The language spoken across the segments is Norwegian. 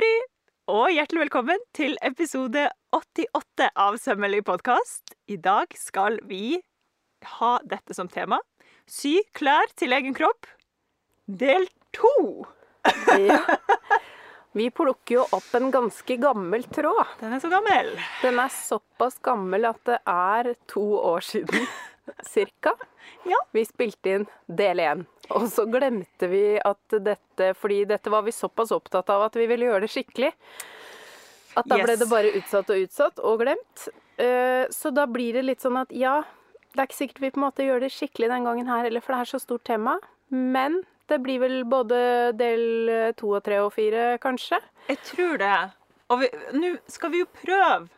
Tanja. Og hjertelig velkommen til episode 88 av Sømmelig podkast. I dag skal vi ha dette som tema. Sy klær til egen kropp. Del to. Ja. Vi plukker jo opp en ganske gammel tråd. Den er så gammel. Den er såpass gammel at det er to år siden, cirka. Ja. Vi spilte inn del én. Og så glemte vi at dette Fordi dette var vi såpass opptatt av at vi ville gjøre det skikkelig. At da ble det bare utsatt og utsatt og glemt. Eh, Så da blir det litt sånn at ja, det er ikke sikkert vi på en måte gjør det skikkelig den gangen her heller, for det er så stort tema. Men det blir vel både del to og tre og fire, kanskje. Jeg tror det. Og nå skal vi jo prøve.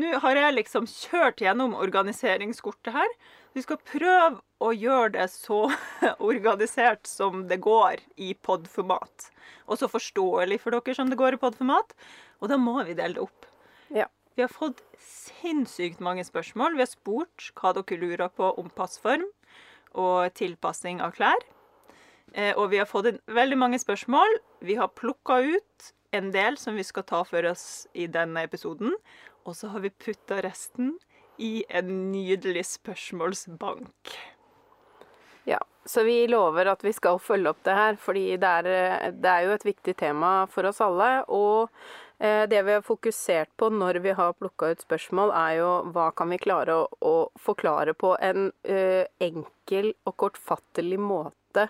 Nå har jeg liksom kjørt gjennom organiseringskortet her. Vi skal prøve å gjøre det så organisert som det går i podformat. Og så forståelig for dere som det går i podformat. Og da må vi dele det opp. Ja. Vi har fått sinnssykt mange spørsmål. Vi har spurt hva dere lurer på om passform og tilpassing av klær. Eh, og vi har fått veldig mange spørsmål. Vi har plukka ut en del som vi skal ta for oss i denne episoden. Og så har vi putta resten i en nydelig spørsmålsbank. Ja, så vi lover at vi skal følge opp det her, fordi det er, eh, det er jo et viktig tema for oss alle. Og eh, det vi har fokusert på når vi har plukka ut spørsmål, er jo hva kan vi klare å, å forklare på en ø, enkel og kortfattelig måte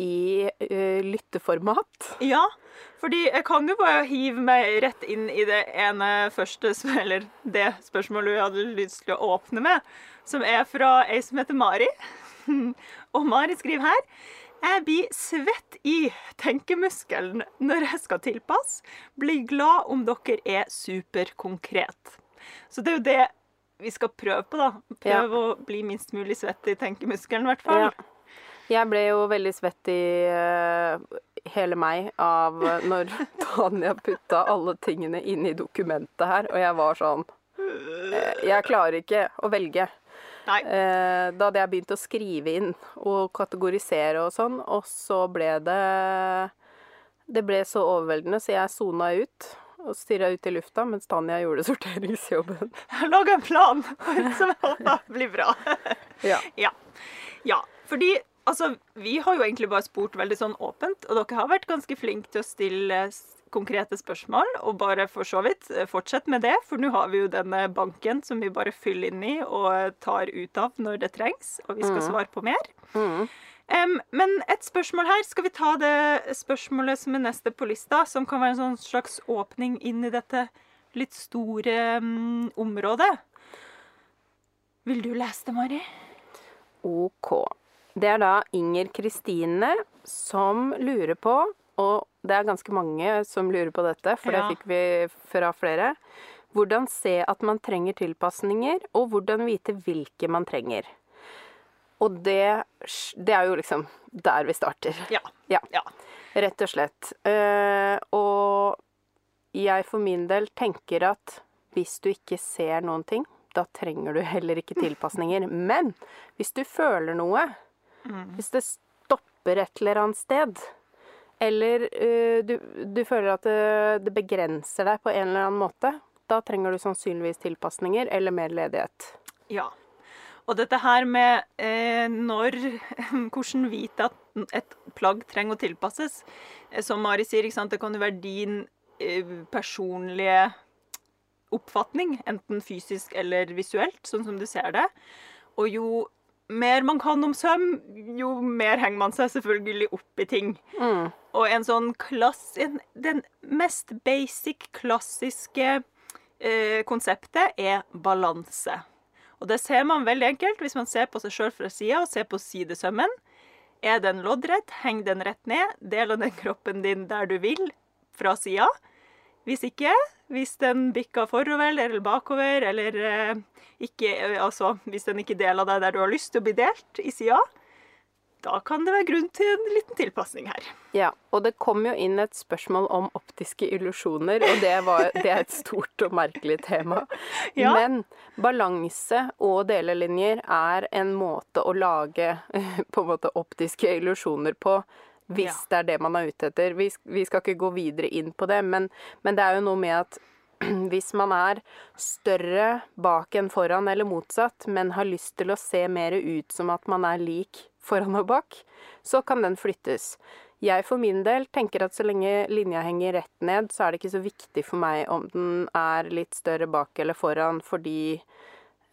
i ø, lytteformat. Ja, fordi jeg kan jo bare hive meg rett inn i det ene første, eller det spørsmålet jeg hadde lyst til å åpne med, som er fra ei som heter Mari. Og Mari skriver her jeg blir svett i tenkemuskelen når jeg skal tilpasse. Blir glad om dere er superkonkret. Så det er jo det vi skal prøve på, da. Prøve å bli minst mulig svett i tenkemuskelen, i hvert fall. Ja. Jeg ble jo veldig svett i eh, hele meg av når Tanja putta alle tingene inn i dokumentet her, og jeg var sånn eh, Jeg klarer ikke å velge. Nei. Eh, da hadde jeg begynt å skrive inn og kategorisere og sånn, og så ble det Det ble så overveldende, så jeg sona ut og stirra ut i lufta mens Tanja gjorde sorteringsjobben. Jeg laga en plan som jeg håper blir bra. Ja. Ja. ja. Fordi altså, vi har jo egentlig bare spurt veldig sånn åpent, og dere har vært ganske flinke til å stille konkrete spørsmål, og bare for så vidt eh, fortsett med det, for nå har vi jo denne banken som vi bare fyller inn i og tar ut av når det trengs, og vi skal svare på mer. Mm. Um, men et spørsmål her. Skal vi ta det spørsmålet som er neste på lista, som kan være en sånn slags åpning inn i dette litt store um, området? Vil du lese det, Mari? OK. Det er da Inger Kristine som lurer på, og det er ganske mange som lurer på dette, for Ja. det fikk vi fra flere. Hvordan se at man trenger tilpasninger, og hvordan vite hvilke man trenger. Og det, det er jo liksom der vi starter. Ja. Ja. Ja. Rett og slett. Uh, og jeg for min del tenker at hvis du ikke ser noen ting, da trenger du heller ikke tilpasninger. Men hvis du føler noe, hvis det stopper et eller annet sted, eller uh, du, du føler at det, det begrenser deg på en eller annen måte, da trenger du sannsynligvis tilpasninger eller mer ledighet. Ja. Og dette her med eh, når Hvordan vite at et plagg trenger å tilpasses. Eh, Som Mari sier, det kan jo være din eh, personlige oppfatning, enten fysisk eller visuelt, sånn som du ser det. Og jo mer man kan om søm, jo mer henger man seg selvfølgelig opp i ting. Mm. Og en sånn klass... En, den mest basic, klassiske eh, konseptet er balanse. Og det ser man veldig enkelt hvis man ser på seg sjøl fra sida og ser på sidesømmen. Er den loddrett, heng den rett ned. Deler den kroppen din der du vil, fra sida. Hvis ikke, hvis den bikker forover eller bakover, eller eh, ikke eh, Altså, hvis den ikke deler deg der du har lyst til å bli delt, i sida, da kan det være grunn til en liten tilpasning her. Ja, og det kom jo inn et spørsmål om optiske illusjoner, og det, var, det er et stort og merkelig tema. Ja. Men balanse og delelinjer er en måte å lage på en måte optiske illusjoner på Hvis Ja. det er det man er ute etter. Vi, vi skal ikke gå videre inn på det, men, men det er jo noe med at hvis man er større bak enn foran, eller motsatt, men har lyst til å se mer ut som at man er lik foran og bak, så kan den flyttes. Jeg for min del tenker at så lenge linja henger rett ned, så er det ikke så viktig for meg om den er litt større bak eller foran, fordi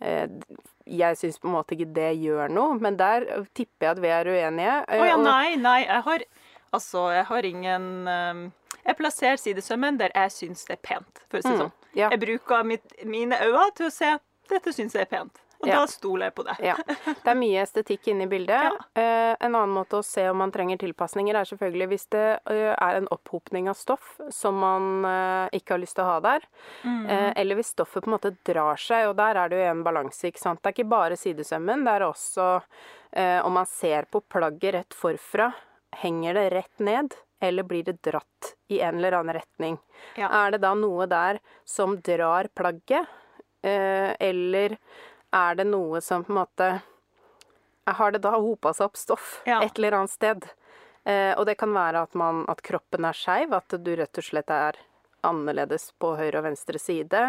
jeg syns på en måte ikke det gjør noe. Men der tipper jeg at vi er uenige. Å eh, ja, nei, nei. Jeg har Altså, jeg har ingen ehm, Jeg plasserer sidesømmen der jeg syns det er pent, for å si det Mm, sånn. ja. Jeg bruker mitt, mine øyne til å se dette syns jeg er pent. Og Ja. da stoler jeg på det. Ja. Det er mye estetikk inne i bildet. Eh, en annen måte å se om man trenger tilpasninger, er selvfølgelig hvis det eh, er en opphopning av stoff som man eh, ikke har lyst til å ha der. Eh, eller hvis stoffet på en måte drar seg, og der er det jo en balanse, ikke sant. Det er ikke bare sidesømmen, det er også eh, om man ser på plagget rett forfra, henger det rett ned? Eller blir det dratt i en eller annen retning? Ja. Er det da noe der som drar plagget? Eh, eller er det noe som på en måte Har det da hopa seg opp stoff Ja. et eller annet sted? Eh, og det kan være at, man, at kroppen er skeiv, at du rett og slett er annerledes på høyre og venstre side.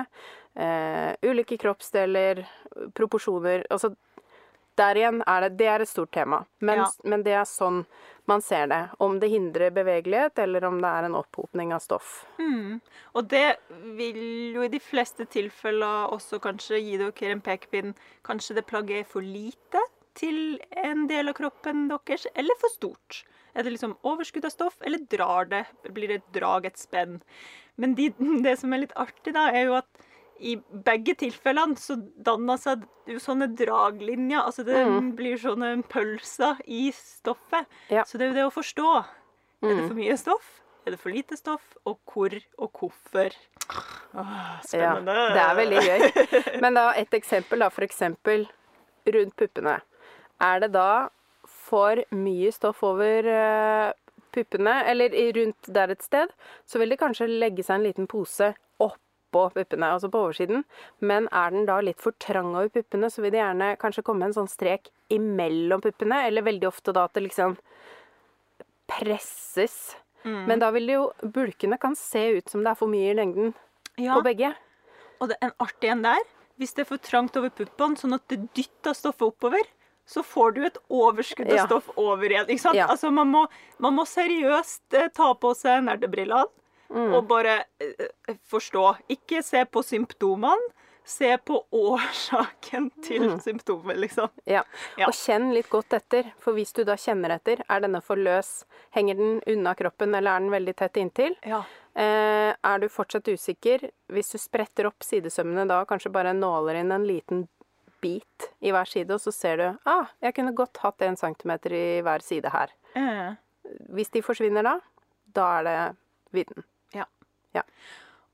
Eh, ulike kroppsdeler, proporsjoner Altså der igjen er det Det er et stort tema. Men, Ja. men det er sånn man ser det. Om det hindrer bevegelighet, eller om det er en opphopning av stoff. Mm. Og det vil jo i de fleste tilfeller også kanskje gi dere en pekepinn. Kanskje det plagget er for lite til en del av kroppen deres, eller for stort. Er det liksom overskudd av stoff, eller drar det? Blir det et drag, et spenn? Men de, det som er litt artig, da, er jo at i begge tilfellene så danner seg jo sånne draglinjer. Altså det blir sånne pølser i stoffet. Ja. Så det er jo det å forstå. Er det for mye stoff? Er det for lite stoff? Og hvor og hvorfor? Åh, Ja, det er veldig gøy. Men da et eksempel, da. For eksempel rundt puppene. Er det da for mye stoff over eh, puppene, eller rundt der et sted, så vil det kanskje legge seg en liten pose oppå puppene, altså på oversiden. Men er den da litt for trang over puppene, så vil det gjerne kanskje komme en sånn strek imellom puppene, eller veldig ofte da at det liksom presses. Men da vil det jo Bulkene kan se ut som det er for mye i lengden Ja, på begge. og det er en artig en der. Hvis det er for trangt over puppene, sånn at det dytter stoffet oppover, så får du et overskudd av Ja. stoff over igjen. ikke? Ja. Altså, man må, man må seriøst eh, ta på seg nerdebrillene Mm. og bare eh, forstå. Ikke se på symptomene, se på årsaken til symptomet, liksom. Ja. Ja. Og kjenn litt godt etter, for hvis du da kjenner etter, er denne for løs? Henger den unna kroppen, eller er den veldig tett inntil? Ja. Eh, er du fortsatt usikker, hvis du spretter opp sidesømmene da, kanskje bare nåler inn en liten bit i hver side, og så ser du ah, jeg kunne godt hatt en centimeter i hver side her. Mm. Hvis de forsvinner da, da er det vidden.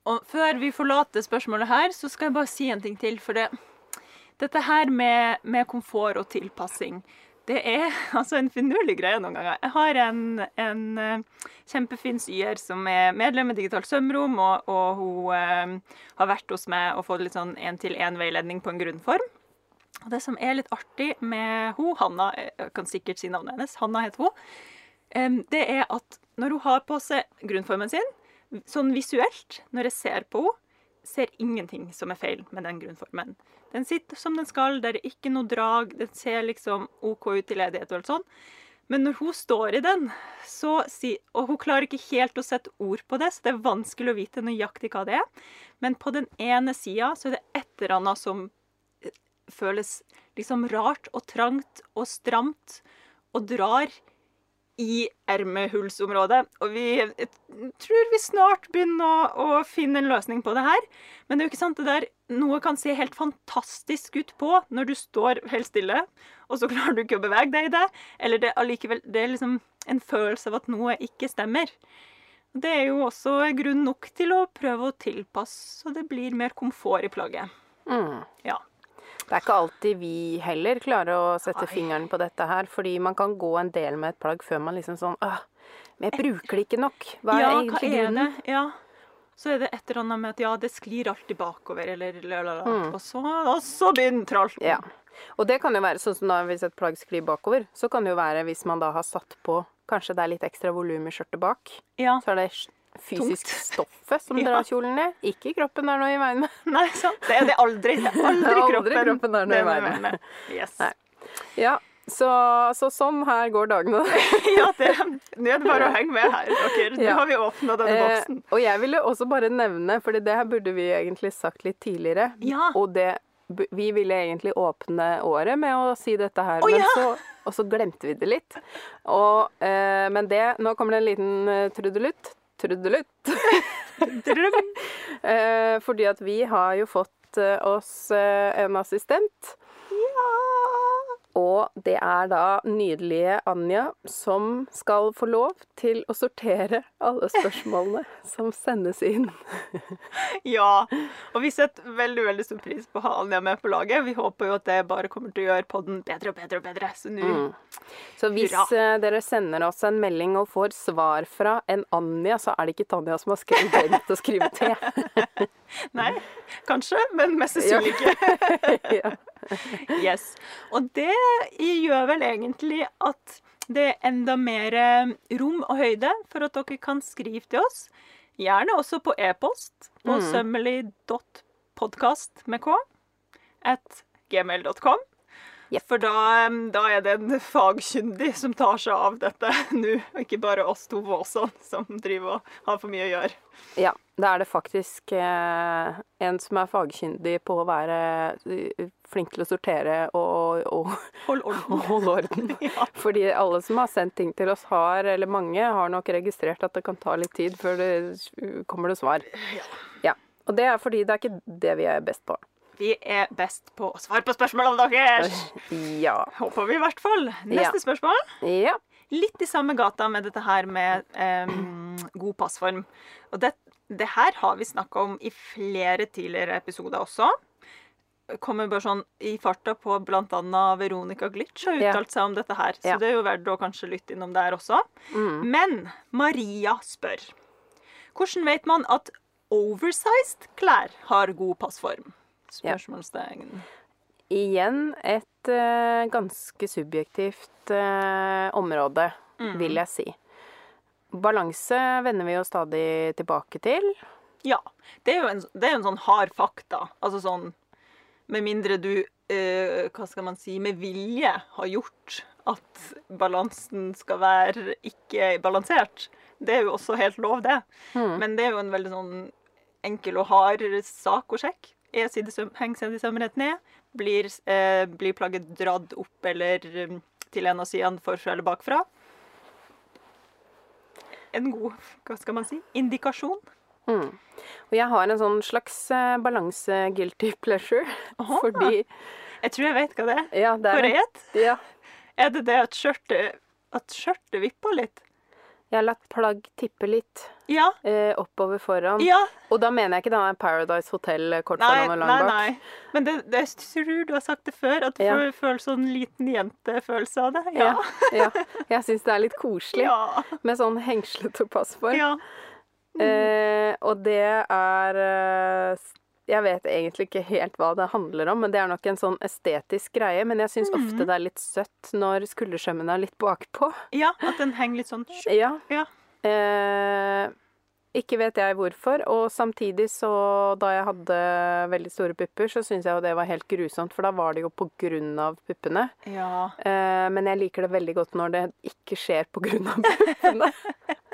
Og før vi forlater spørsmålet her, så skal jeg bare si en ting til. For det, dette her med, med komfort og tilpassing, det er altså en finurlig greie noen ganger. Jeg har en, en eh, kjempefin syer som er medlem i Digitalt Sømrom, og, og hun eh, har vært hos meg og fått litt sånn én-til-én-veiledning på en grunnform. Og det som er litt artig med hun, Hanna, jeg kan sikkert si navnet hennes, Hanna heter hun, det er at når hun har på seg grunnformen sin, sånn visuelt, når jeg ser på henne, ser ingenting som er feil med den grunnformen. Den sitter som den skal, det er ikke noe drag, den ser liksom OK ut i ledighet og alt sånn. Men når hun står i den, så si, og hun klarer ikke helt å sette ord på det, så det er vanskelig å vite nøyaktig hva det er, men på den ene sida så er det et eller annet som eh, føles liksom rart og trangt og stramt og drar i ermehullsområdet. Og vi tror vi snart begynner å, å finne en løsning på det her. Men det er jo ikke sant det der Noe kan se helt fantastisk ut på når du står helt stille, og så klarer du ikke å bevege deg i det. Eller det, allikevel, det er liksom en følelse av at noe ikke stemmer. Det er jo også grunn nok til å prøve å tilpasse så det blir mer komfort i plagget. Mm. Ja. Det er ikke alltid vi heller klarer å sette Nei. fingeren på dette her, fordi man kan gå en del med et plagg før man liksom sånn Åh, men jeg bruker det ikke nok. Hva er ja, egentlig hva er grunnen? det? Ja. Så er det et eller annet med at ja, det sklir alltid bakover, eller lalala. Mm. Og, så, og så begynner tralten. Ja. Og det kan jo være sånn som da hvis et plagg sklir bakover, så kan det jo være hvis man da har satt på kanskje det er litt ekstra volum i skjørtet bak. Ja. Så er det fysisk Tungt. stoffet som drar kjolen ned. Ikke kroppen er noe i veien med. Nei, sant. Det er det aldri. Det er aldri Aldri kroppen. kroppen det er noe i veien med. Yes. Nei. Ja, så, så sånn her går dagene. Ja, det, nå er det bare å henge med her, dere. Nå Ja. har vi åpna denne Eh, boksen. og jeg ville også bare nevne, for det her burde vi egentlig sagt litt tidligere. Ja. Og det Vi ville egentlig åpne året med å si dette her, men ja! så, og så glemte vi det litt. Og, eh, men det Nå kommer det en liten eh, trudelutt. Trudelutt. eh, fordi at vi har jo fått eh, oss eh, en assistent. Og det er da nydelige Anja som skal få lov til å sortere alle spørsmålene som sendes inn. Ja. Og vi setter veldig veldig stor pris på å ha Anja med på laget. Vi håper jo at det bare kommer til å gjøre podden bedre og bedre og bedre. Så nå Mm. Så hvis Hurra. eh, dere sender oss en melding og får svar fra en Anja, så er det ikke Tanja som har skrevet glemt å skrive til. Nei, kanskje, men mest sannsynlig ikke. ja. Yes. Og det gjør vel egentlig at det er enda mer eh, rom og høyde for at dere kan skrive til oss. Gjerne også på e-post på Mm. sømmelig.podkast med k at gmail.com. Yep. For da, da er det en fagkyndig som tar seg av dette nå, og ikke bare oss to våsene som driver og har for mye å gjøre. ja. Da er det faktisk eh, en som er fagkyndig på å være eh, flink til å sortere og, og, Hold orden. Hold orden. Ja. Fordi alle som har sendt ting til oss, har, eller mange, har nok registrert at det kan ta litt tid før det kommer noe svar. Ja. Og det er fordi det er ikke det vi er best på. Vi er best på å svare på spørsmålene deres. Ja. Håper vi i hvert fall. Neste Ja. spørsmål. Ja. Litt i samme gata med dette her med um, god passform. Og det, det her har vi snakka om i flere tidligere episoder også. Kommer bare sånn i farta på bl.a. Veronica Glitch har uttalt seg om dette her. Så Ja. det er jo verdt å kanskje lytte innom der også. Mm. Men Maria spør Hvordan vet man at oversized klær har god passform? Ja. Spørsmålstegn. Igjen et uh, ganske subjektivt uh, område, vil jeg si. Balanse vender vi jo stadig tilbake til. Ja. Det er jo en, det er en sånn hard fakta. Altså sånn Med mindre du, uh, hva skal man si, med vilje har gjort at balansen skal være ikke balansert. Det er jo også helt lov, det. Men det er jo en veldig sånn enkel og hard sak å sjekke. Er sidesøm, henger sidesømmen rett ned? Blir, eh, blir plagget dratt opp eller um, til en av sidene forfra eller bakfra? En god, hva skal man si, indikasjon. Mm. Og jeg har en sånn slags eh, balanse-guilty pleasure. Aha. Fordi Jeg tror jeg vet hva det er. Ja, det er et, ja, er det det at skjørtet at skjørtet vipper litt? Jeg har latt plagg tippe litt Ja. eh, oppover foran. Ja. Og da mener jeg ikke denne Paradise Hotel kort Nei, foran og lang nei, bak. nei. Men det, det jeg tror du har sagt det før, at du Ja. føler sånn liten jente-følelse av det. Ja. Ja. Jeg syns det er litt koselig Ja. med sånn hengslete passform. ja. Eh, og det er eh, Jeg vet egentlig ikke helt hva det handler om, men det er nok en sånn estetisk greie. Men jeg syns Mhm. ofte det er litt søtt når skulderskjømmene er litt bakpå. ja, at den henger litt sånn Ja. Ja. Eh, ikke vet jeg hvorfor. Og samtidig så, da jeg hadde veldig store pupper, så syns jeg jo det var helt grusomt, for da var det jo på grunn av puppene. Ja. Eh, men jeg liker det veldig godt når det ikke skjer på grunn av puppene.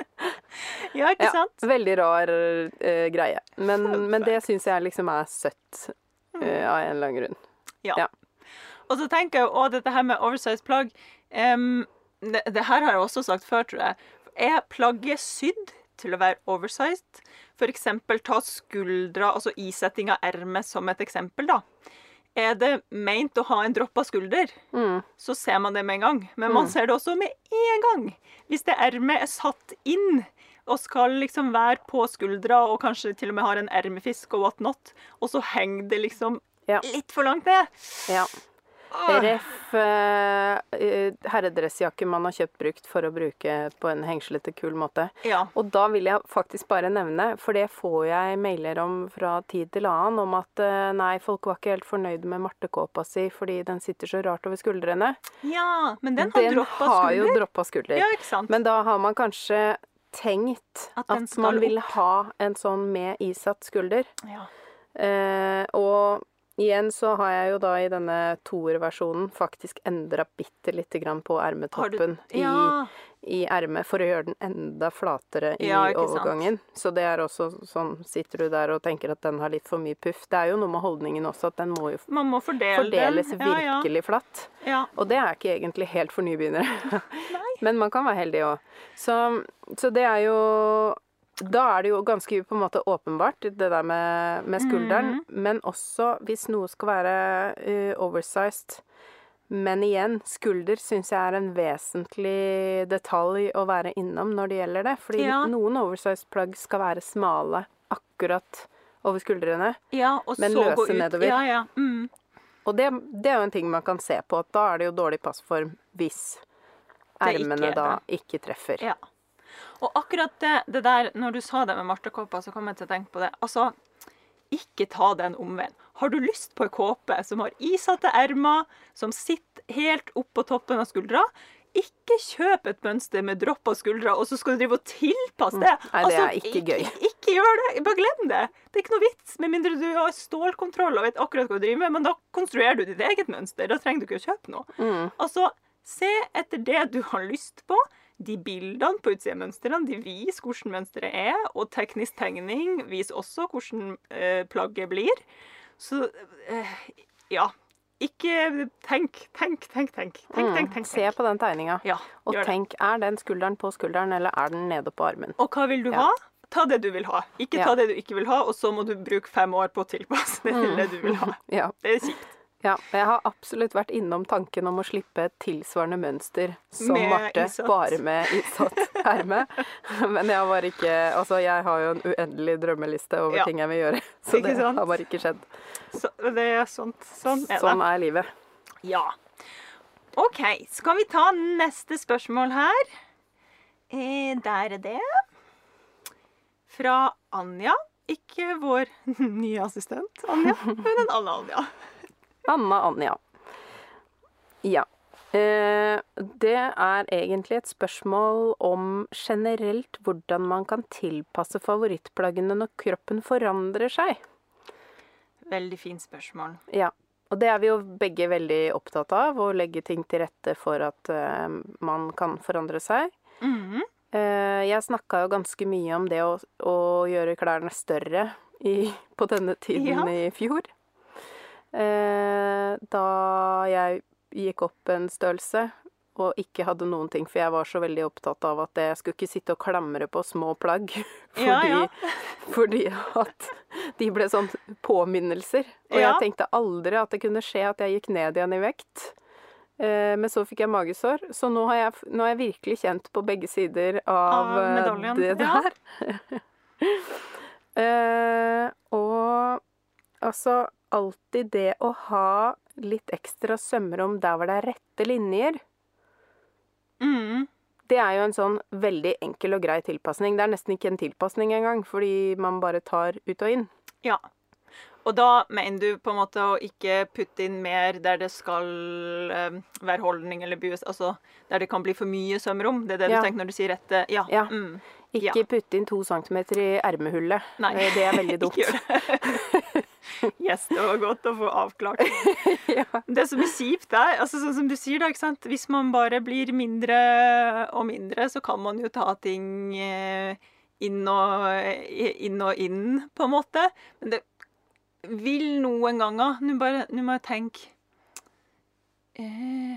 ja, ikke Ja, sant? veldig rar uh, greie. Men, men det syns jeg liksom er søtt uh, av en eller annen grunn. Ja. Ja. Og så tenker jeg òg dette her med oversized plagg. um, det, det her har jeg også sagt før, tror jeg. Er plagget sydd til å være oversized? Eksempel ta skuldra, altså isetting av ermet som et eksempel, da. Er det meint å ha en droppa skulder, Mm. så ser man det med en gang. Men man ser det også med en gang. Hvis det ermet er satt inn og skal liksom være på skuldra og kanskje til og med har en ermefisk og whatnot, og så henger det liksom Ja. litt for langt ned. Ja. Ref eh, eh, herredressjakke man har kjøpt brukt for å bruke på en hengslete, kul måte. Ja. Og da vil jeg faktisk bare nevne, for det får jeg mailer om fra tid til annen, om at uh, nei, folk var ikke helt fornøyd med martekåpa si fordi den sitter så rart over skuldrene. ja, men den har droppa har jo skulder. droppa skulder. Ja, ikke sant? Men da har man kanskje tenkt At at, man vil opp. ha en sånn med isatt skulder. ja. Eh, og igjen så har jeg jo da i denne toerversjonen faktisk endra bitte lite grann på du ermetoppen Ja. i, i ermet for å gjøre den enda flatere i Ja, overgangen. sant. Så det er også sånn Sitter du der og tenker at den har litt for mye puff. Det er jo noe med holdningen også, at den må jo Man må fordele fordeles den. Virkelig flatt. Og det er ikke egentlig helt for nybegynnere. Men man kan være heldig òg. Så, så det er jo Da er det jo ganske på en måte åpenbart, det der med, med skulderen. Mm. Men også hvis noe skal være uh, oversized. Men igjen, skulder syns jeg er en vesentlig detalj å være innom når det gjelder det. Fordi Ja. noen oversized plagg skal være smale akkurat over skuldrene. ja, Men løse nedover. Ja, ja. Mm. Og det, det er jo en ting man kan se på, at da er det jo dårlig passform hvis ermene er da ikke treffer. Ja. Og akkurat det, det der, når du sa det med martekåpa, så kom jeg til å tenke på det. Altså, ikke ta den omveien. Har du lyst på ei kåpe som har isatte ermer, som sitter helt opp på toppen av skuldra, ikke kjøp et mønster med dropp av skuldra, og så skal du drive og tilpasse det. Mm. Nei, det er ikke gøy. Ikke, ikke gjør det. Bare glem det. Det er ikke noe vits, med mindre du har stålkontroll og vet akkurat hva du driver med. Men da konstruerer du ditt eget mønster. Da trenger du ikke å kjøpe noe. Mm. Altså, se etter det du har lyst på. De bildene på utsida av mønstrene de viser hvordan mønsteret er, og teknisk tegning viser også hvordan eh, plagget blir. Så eh, ja. Ikke tenk, tenk, tenk, tenk. Tenk, tenk, tenk. Mm. Se på den tegninga, Ja, og tenk er den skulderen på skulderen, eller er den nede på armen? Og hva vil du Ja. ha? Ta det du vil ha. Ikke Ja. ta det du ikke vil ha, og så må du bruke fem år på å tilpasse det til det du vil ha. Ja. Det er kjipt. Ja. Jeg har absolutt vært innom tanken om å slippe et tilsvarende mønster som Med Marte, isatt. bare med isatt erme. Men jeg var ikke Altså, jeg har jo en uendelig drømmeliste over Ja. ting jeg vil gjøre, så Ikke det sant? har bare ikke skjedd. Så det er sånt. Sånn er det. Sånn er livet. Ja. OK, skal vi ta neste spørsmål her? Eh, der er det. Fra Anja. Ikke vår nye assistent Anja, men en annen Anja. Anna Anja. Ja. Eh, det er egentlig et spørsmål om generelt hvordan man kan tilpasse favorittplaggene når kroppen forandrer seg. Veldig fint spørsmål. Ja. Og det er vi jo begge veldig opptatt av, å legge ting til rette for at eh, man kan forandre seg. Mhm. Eh, jeg snakka jo ganske mye om det å, å gjøre klærne større i, på denne tiden Ja. i fjor. Eh, da jeg gikk opp en størrelse og ikke hadde noen ting, for jeg var så veldig opptatt av at jeg skulle ikke sitte og klamre på små plagg. Fordi, Ja, ja. fordi at de ble sånn påminnelser. Og Ja. jeg tenkte aldri at det kunne skje at jeg gikk ned igjen i vekt. Eh, Men så fikk jeg magesår, så nå har jeg, nå har jeg virkelig kjent på begge sider av, Av eh, det der. Eh, og altså alltid det å ha litt ekstra sømrom der hvor det er rette linjer. Mm. Det er jo en sånn veldig enkel og grei tilpasning. Det er nesten ikke en tilpasning engang, fordi man bare tar ut og inn. Ja. Og da mener du på en måte å ikke putte inn mer der det skal um, være holdning eller bues, altså der det kan bli for mye sømrom? Det er det Ja. du tenker når du sier rette? Ja. Ja. Mm. Ikke putte inn to centimeter i ermehullet. Nei. Eh, Det er veldig dumt. Yes, det var godt å få avklart. ja. Det som er kjipt er altså sånn som du sier da, ikke sant? hvis man bare blir mindre og mindre, så kan man jo ta ting eh, inn og inn, og inn på en måte. Men det vil noen ganger Nå bare, nå må jeg tenke eh,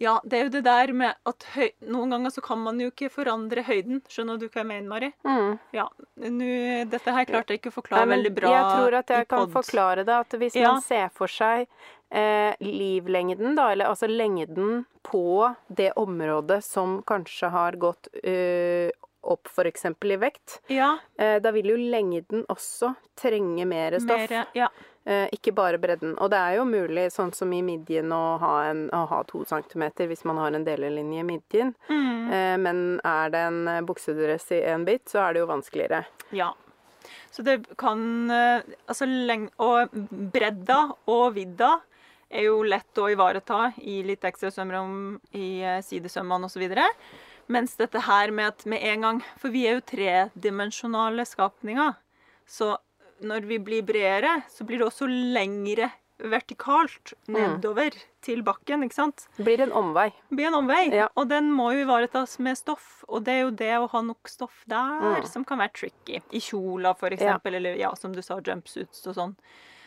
Ja, det er jo det der med at høy, noen ganger så kan man jo ikke forandre høyden. Skjønner du hva jeg mener, Mari? Mm. Ja, nu, dette her klarte jeg ikke å forklare Nei, veldig bra Jeg tror at jeg kan forklare det. At hvis Ja. man ser for seg eh, livlengden, da, eller altså lengden på det området som kanskje har gått eh, opp f.eks. i vekt, Ja, eh, da vil jo lengden også trenge mer stoff. mer Ja. Eh, ikke bare bredden. Og det er jo mulig, sånn som i midjen, å ha, en, å ha to centimeter hvis man har en delelinje i midjen. Mm. Eh, men er det en eh, buksedress i en bit, så er det jo vanskeligere. Ja. Så det kan Altså leng Og bredda og vidda er jo lett å ivareta i litt ekstra sømrom i sidesømmene osv. Mens dette her med at med en gang For vi er jo tredimensjonale skapninger. Så når vi blir bredere, så blir det også lengre vertikalt nedover til bakken, ikke sant? Blir en omvei. Blir en omvei, Ja. og den må jo ivaretas med stoff. Og det er jo det å ha nok stoff der Mm. som kan være tricky. I kjola, for eksempel, eller ja, som du sa, jumpsuits og sånn.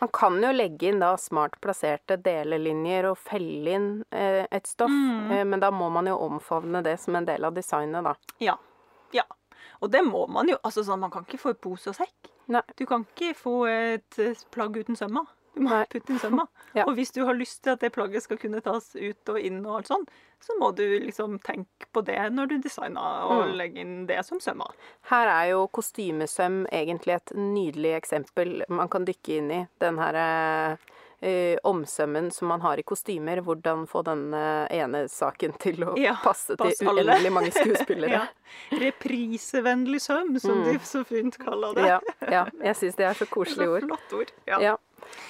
Man kan jo legge inn da smart plasserte delelinjer og felle inn eh, et stoff, Mm. eh, men da må man jo omfavne det som en del av designet, da. Ja. ja. Og det må man jo. altså sånn, Man kan ikke få i pose og sekk. Nei. Du kan ikke få et eh, plagg uten sømmer. Du må Nei. putte inn sømmer. Ja. Og hvis du har lyst til at det plagget skal kunne tas ut og inn, og alt sånn, så må du liksom tenke på det når du designer og Mm. legger inn det som sømmer. Her er jo kostymesøm egentlig et nydelig eksempel man kan dykke inn i. Den her eh, omsømmen som man har i kostymer. Hvordan få den eh, ene saken til å Ja, passe passe til alle. uendelig mange skuespillere. Ja. Reprisevennlig søm, som de så fint kaller det. Mm. ja, ja. Jeg syns det er så koselige ord. flott ord. Ja. Ja.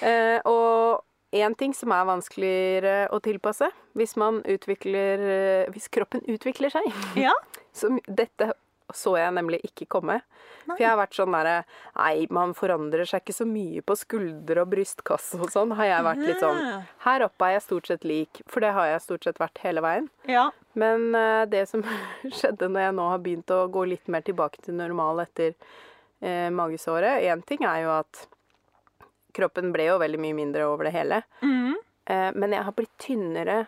Eh, og én ting som er vanskeligere å tilpasse hvis man utvikler eh, Hvis kroppen utvikler seg. Ja. Som, dette så jeg nemlig ikke komme. For jeg har vært sånn derre Nei, man forandrer seg ikke så mye på skuldre og brystkasse og sånn. Har jeg vært litt sånn. Her oppe er jeg stort sett lik, for det har jeg stort sett vært hele veien. Ja. Men uh, det som skjedde når jeg nå har begynt å gå litt mer tilbake til normal etter uh, magesåret Én ting er jo at kroppen ble jo veldig mye mindre over det hele. mm. uh, men jeg har blitt tynnere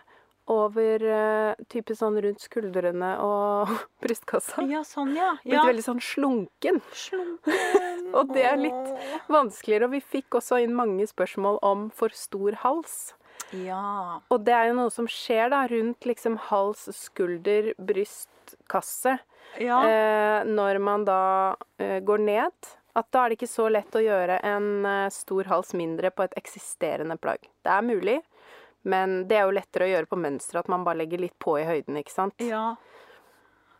over eh, type sånn rundt skuldrene og brystkassa. ja, sånn, ja. Blitt ja. veldig sånn slunken. Slunken. Og det er litt vanskeligere. Og vi fikk også inn mange spørsmål om for stor hals. Ja. Og det er jo noe som skjer da rundt liksom hals, skulder, brystkasse. Ja. Eh, når man da eh, går ned, at da er det ikke så lett å gjøre en eh, stor hals mindre på et eksisterende plagg. Det er mulig, men det er jo lettere å gjøre på mønsteret at man bare legger litt på i høyden, ikke sant? ja.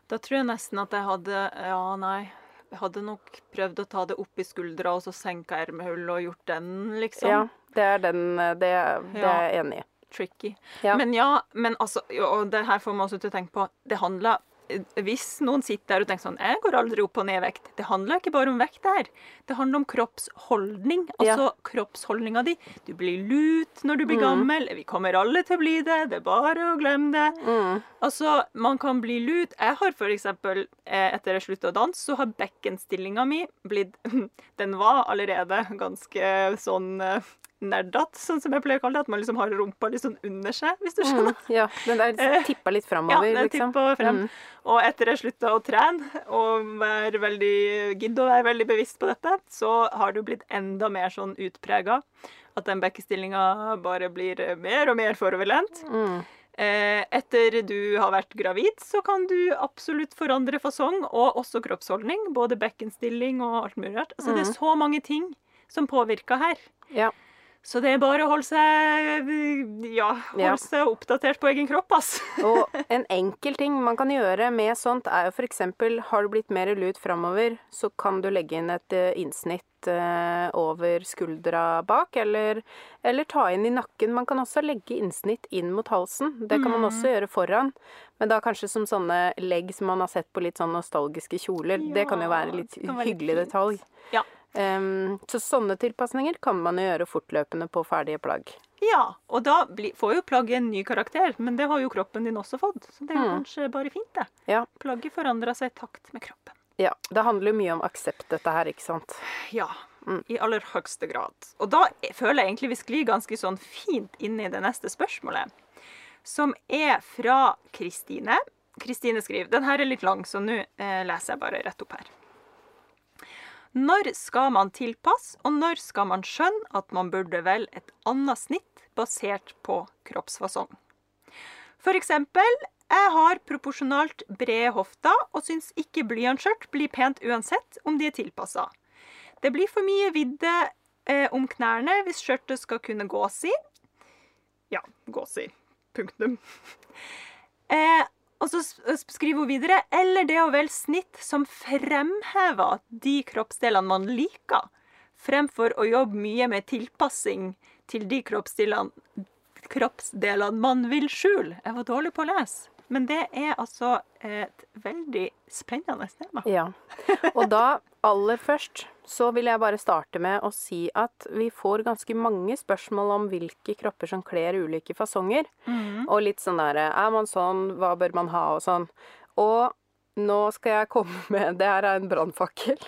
Da tror jeg nesten at jeg hadde Ja, nei. Jeg hadde nok prøvd å ta det opp i skuldra og så senka ermehullet og gjort den, liksom. Ja, det er den Det, det Ja. er jeg enig i. Tricky. Ja. Men ja, men altså Og det her får man også til å tenke på. Det handler hvis noen sitter der og tenker sånn Jeg går aldri opp og ned i vekt. Det handler ikke bare om vekt der. Det handler om kroppsholdning. Altså kroppsholdninga di. Du blir lut når du blir gammel. Vi kommer alle til å bli det. Det er bare å glemme det. Mm. Altså, man kan bli lut. Jeg har for eksempel, eh, etter jeg slutta å danse, så har bekkenstillinga mi blitt Den var allerede ganske sånn eh, nerdete, sånn som jeg pleier å kalle det. At man liksom har rumpa litt sånn under seg, hvis du skjønner. Mm. Ja, den der Eh, tippa litt Ja, framover, den liksom. frem. Mm. Og etter jeg slutta å trene og være veldig, gidd å være veldig bevisst på dette, så har du blitt enda mer sånn utprega. At den bekkestillinga bare blir mer og mer foroverlent. Mm. Eh, etter du har vært gravid, så kan du absolutt forandre fasong og også kroppsholdning. Både bekkenstilling og alt mulig rart. Altså, Det er så mange ting som påvirker her. Ja. Så det er bare å holde seg ja, holde Ja. seg oppdatert på egen kropp, ass. Og en enkel ting man kan gjøre med sånt, er jo f.eks. har du blitt mer lut framover, så kan du legge inn et eh, innsnitt eh, over skuldra bak, eller, eller ta inn i nakken. Man kan også legge innsnitt inn mot halsen. Det kan man også gjøre foran. Men da kanskje som sånne legg som man har sett på litt sånn nostalgiske kjoler. det kan jo være litt hyggelig detalj. Ja. Så sånne tilpasninger kan man jo gjøre fortløpende på ferdige plagg. Ja, og da får jo plagget en ny karakter, men det har jo kroppen din også fått. Så det er jo Mm. kanskje bare fint, det. Ja. Plagget forandrer seg i takt med kroppen. ja. Det handler jo mye om aksept, dette her, ikke sant. Ja, Mm. i aller høyeste grad. Og da føler jeg egentlig vi sklir ganske sånn fint inn i det neste spørsmålet, som er fra Kristine. Kristine skriver Den her er litt lang, så nå eh, leser jeg bare rett opp her. Når skal man tilpasse, og når skal man skjønne at man burde velge et annet snitt basert på kroppsfasong? For eksempel, jeg har proporsjonalt brede hofter og syns ikke blyantskjørt blir pent uansett om de er tilpassa. Det blir for mye vidde eh, om knærne hvis skjørtet skal kunne gås i. Ja, gås i. Punktum. Eh, og så s- skriver hun videre eller det å velge snitt som fremhever de kroppsdelene man liker, fremfor å jobbe mye med tilpassing til de kroppsdelene, kroppsdelene man vil skjule. Jeg var dårlig på å lese, men det er altså et veldig spennende tema. Ja. Og da, aller først, så vil jeg bare starte med å si at vi får ganske mange spørsmål om hvilke kropper som kler ulike fasonger. Og litt sånn derre Er man sånn? Hva bør man ha? Og sånn. Og nå skal jeg komme med Det her er en brannfakkel.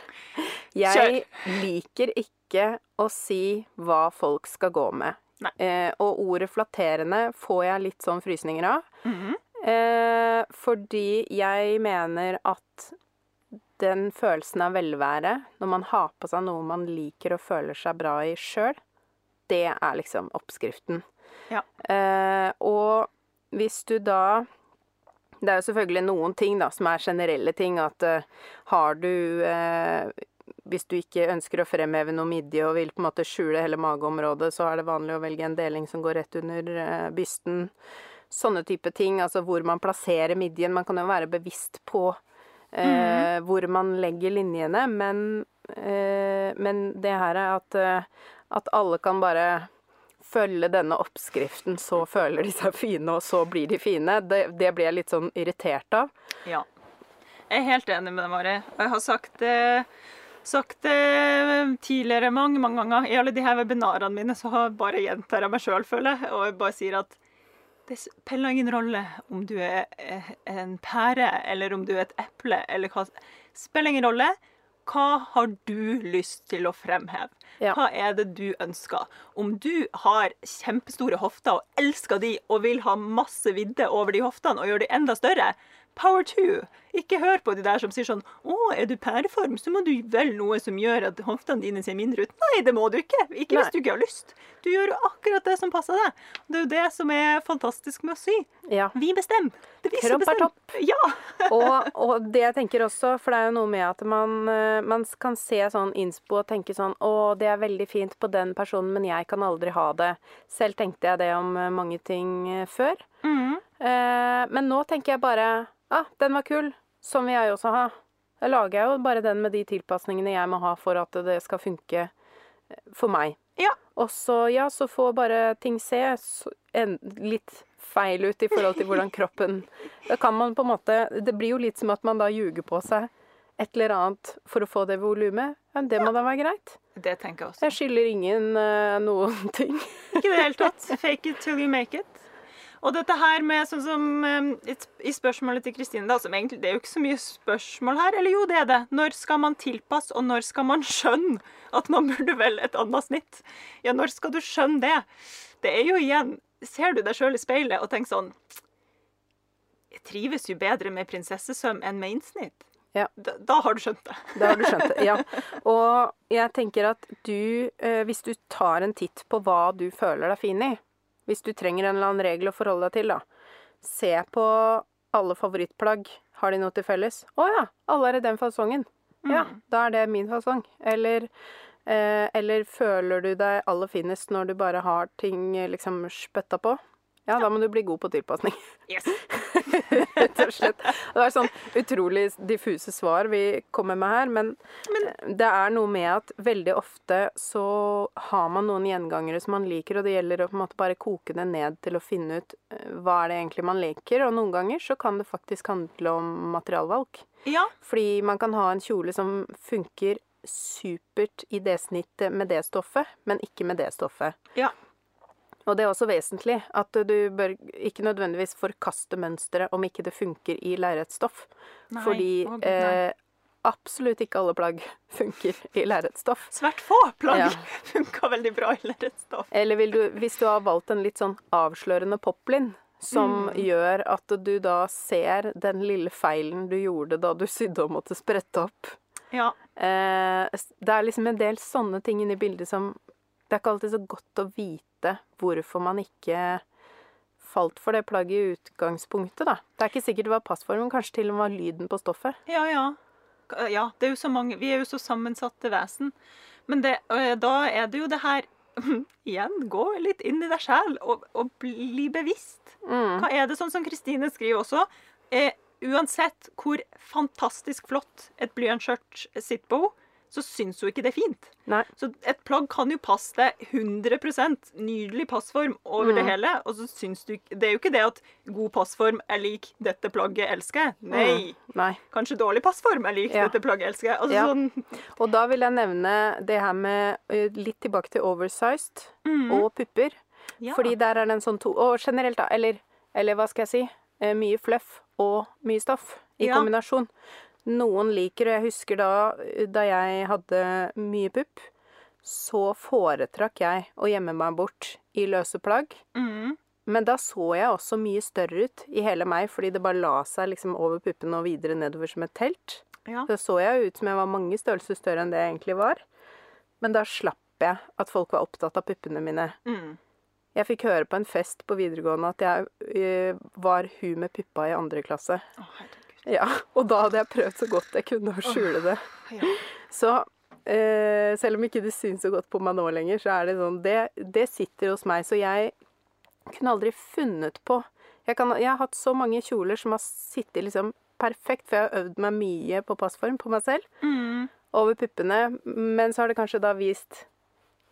Jeg liker ikke å si hva folk skal gå med. Eh, og ordet flatterende får jeg litt sånn frysninger av. Mhm. Eh, fordi jeg mener at den følelsen av velvære, når man har på seg noe man liker og føler seg bra i sjøl, det er liksom oppskriften. Ja. Eh, og hvis du da Det er jo selvfølgelig noen ting da som er generelle ting. At uh, har du eh, Hvis du ikke ønsker å fremheve noe midje og vil på en måte skjule hele mageområdet, så er det vanlig å velge en deling som går rett under eh, bysten. Sånne type ting. Altså hvor man plasserer midjen. Man kan jo være bevisst på eh, hvor man legger linjene, men, eh, men det her er at, eh, at alle kan bare følge denne oppskriften, så føler de seg fine, og så blir de fine. Det, det blir jeg litt sånn irritert av. Ja. Jeg er helt enig med deg, Mari. Og jeg har sagt det, sagt det tidligere mange mange ganger. I alle de her webinarene mine så har bare gjentar jeg meg sjøl, føler jeg. Og jeg bare sier at det spiller ingen rolle om du er eh, en pære, eller om du er et eple, eller hva Spiller ingen rolle. Hva har du lyst til å fremheve? Ja. Hva er det du ønsker? Om du har kjempestore hofter og elsker de og vil ha masse vidde over de hoftene og gjøre de enda større, power to. Ikke hør på de der som sier sånn Å, er du pæreform, så må du velge noe som gjør at hoftene dine ser mindre ut. Nei, det må du ikke. Ikke Nei. hvis du ikke har lyst. Du gjør jo akkurat det som passer deg. Det er jo det som er fantastisk med å sy. Ja. Vi bestemmer. Det vi Kropp er topp. Ja. Og, og det jeg tenker også, for det er jo noe med at man, eh, man kan se sånn innspo og tenke sånn Å, det er veldig fint på den personen, men jeg kan aldri ha det. Selv tenkte jeg det om eh, mange ting eh, før. Mm. Eh, men nå tenker jeg bare ah, den var kul. Sånn vil jeg også ha. Jeg lager jo bare den med de tilpasningene jeg må ha for at det skal funke eh, for meg. Ja. Og så, ja, så får bare ting se litt feil ut i forhold til hvordan kroppen Da kan man på en måte Det blir jo litt som at man da ljuger på seg et eller annet for å få det volumet. Men det må da være greit. Det tenker jeg også. Jeg skylder ingen uh, noen ting. Ikke i det hele tatt. Fake it till you make it. Og dette her med sånn som i i spørsmålet til Kristine, da, som egentlig det er jo ikke så mye spørsmål her. Eller jo, det er det. Når skal man tilpasse, og når skal man skjønne at man burde velge et annet snitt? Ja, når skal du skjønne det? Det er jo igjen Ser du deg sjøl i speilet og tenker sånn Jeg trives jo bedre med prinsessesøm enn med innsnitt. Ja. Da, da har du skjønt det. Da har du skjønt det. Ja. Og jeg tenker at du, eh, hvis du tar en titt på hva du føler deg fin i, hvis du trenger en eller annen regel å forholde deg til, da, se på alle favorittplagg. Har de noe til felles? Å ja, alle er i den fasongen. Ja, da er det min fasong. Eller, eh, eller føler du deg aller finest når du bare har ting eh, liksom spytta på? Ja, da må du bli god på tilpasning. Yes. Rett og slett. Det er sånn utrolig diffuse svar vi kommer med her, men, det er noe med at veldig ofte så har man noen gjengangere som man liker, og det gjelder å på en måte bare koke det ned til å finne ut eh, hva er det egentlig man liker, og noen ganger så kan det faktisk handle om materialvalg. Ja. Fordi man kan ha en kjole som funker supert i det snittet med det stoffet, men ikke med det stoffet. Ja. Og det er også vesentlig at du bør ikke nødvendigvis forkaste mønsteret om ikke det funker i lerretsstoff. Fordi oh, eh, absolutt ikke alle plagg funker i lerretsstoff. Svært få plagg Ja. funka veldig bra i lerretsstoff. Eller vil du, hvis du har valgt en litt sånn avslørende poplin, som Mm. gjør at du da ser den lille feilen du gjorde da du sydde og måtte sprette opp. Ja. Eh, det er liksom en del sånne ting inni bildet som Det er ikke alltid så godt å vite hvorfor man ikke falt for det plagget i utgangspunktet, da. Det er ikke sikkert det var passformen, kanskje til og med var lyden på stoffet. Ja, ja. Ja, det er jo så mange Vi er jo så sammensatte vesen. Men det, da er det jo det her Igjen, gå litt inn i deg sjæl og, og bli bevisst. Mm. Hva er det sånn som Kristine skriver også? Eh, uansett hvor fantastisk flott et blyantskjørt sitter på henne, så syns hun ikke det er fint. Nei. Så et plagg kan jo passe deg 100 nydelig passform over det Mm. hele. Og så syns du Det er jo ikke det at god passform er lik 'dette plagget elsker jeg'. Nei. Nei. Kanskje dårlig passform er lik Mm. Ja. 'dette plagget elsker jeg'. Altså Ja. sånn Og da vil jeg nevne det her med eh, litt tilbake til oversized mm, og pupper. ja. Fordi der er det en sånn to Og generelt, da. Eller, eller hva skal jeg si? Eh, mye fluff og mye stoff i kombinasjon. Noen liker, og jeg husker da, da jeg hadde mye pupp, så foretrakk jeg å gjemme meg bort i løse plagg. mm, Men da så jeg også mye større ut i hele meg, fordi det bare la seg liksom over puppene og videre nedover som et telt. ja. Så så jeg ut som jeg var mange størrelser større enn det jeg egentlig var. Men da slapp jeg at folk var opptatt av puppene mine. Mm. Jeg fikk høre på en fest på videregående at jeg eh, var hun med puppa i andre klasse. Herregud. Ja, Og da hadde jeg prøvd så godt jeg kunne å skjule det. Ja. Så eh, selv om ikke det syns så godt på meg nå lenger, så er det sånn Det, det sitter hos meg. Så jeg kunne aldri funnet på jeg, kan, jeg har hatt så mange kjoler som har sittet liksom perfekt, for jeg har øvd meg mye på passform på meg selv. Mm. over puppene, men så har det kanskje da vist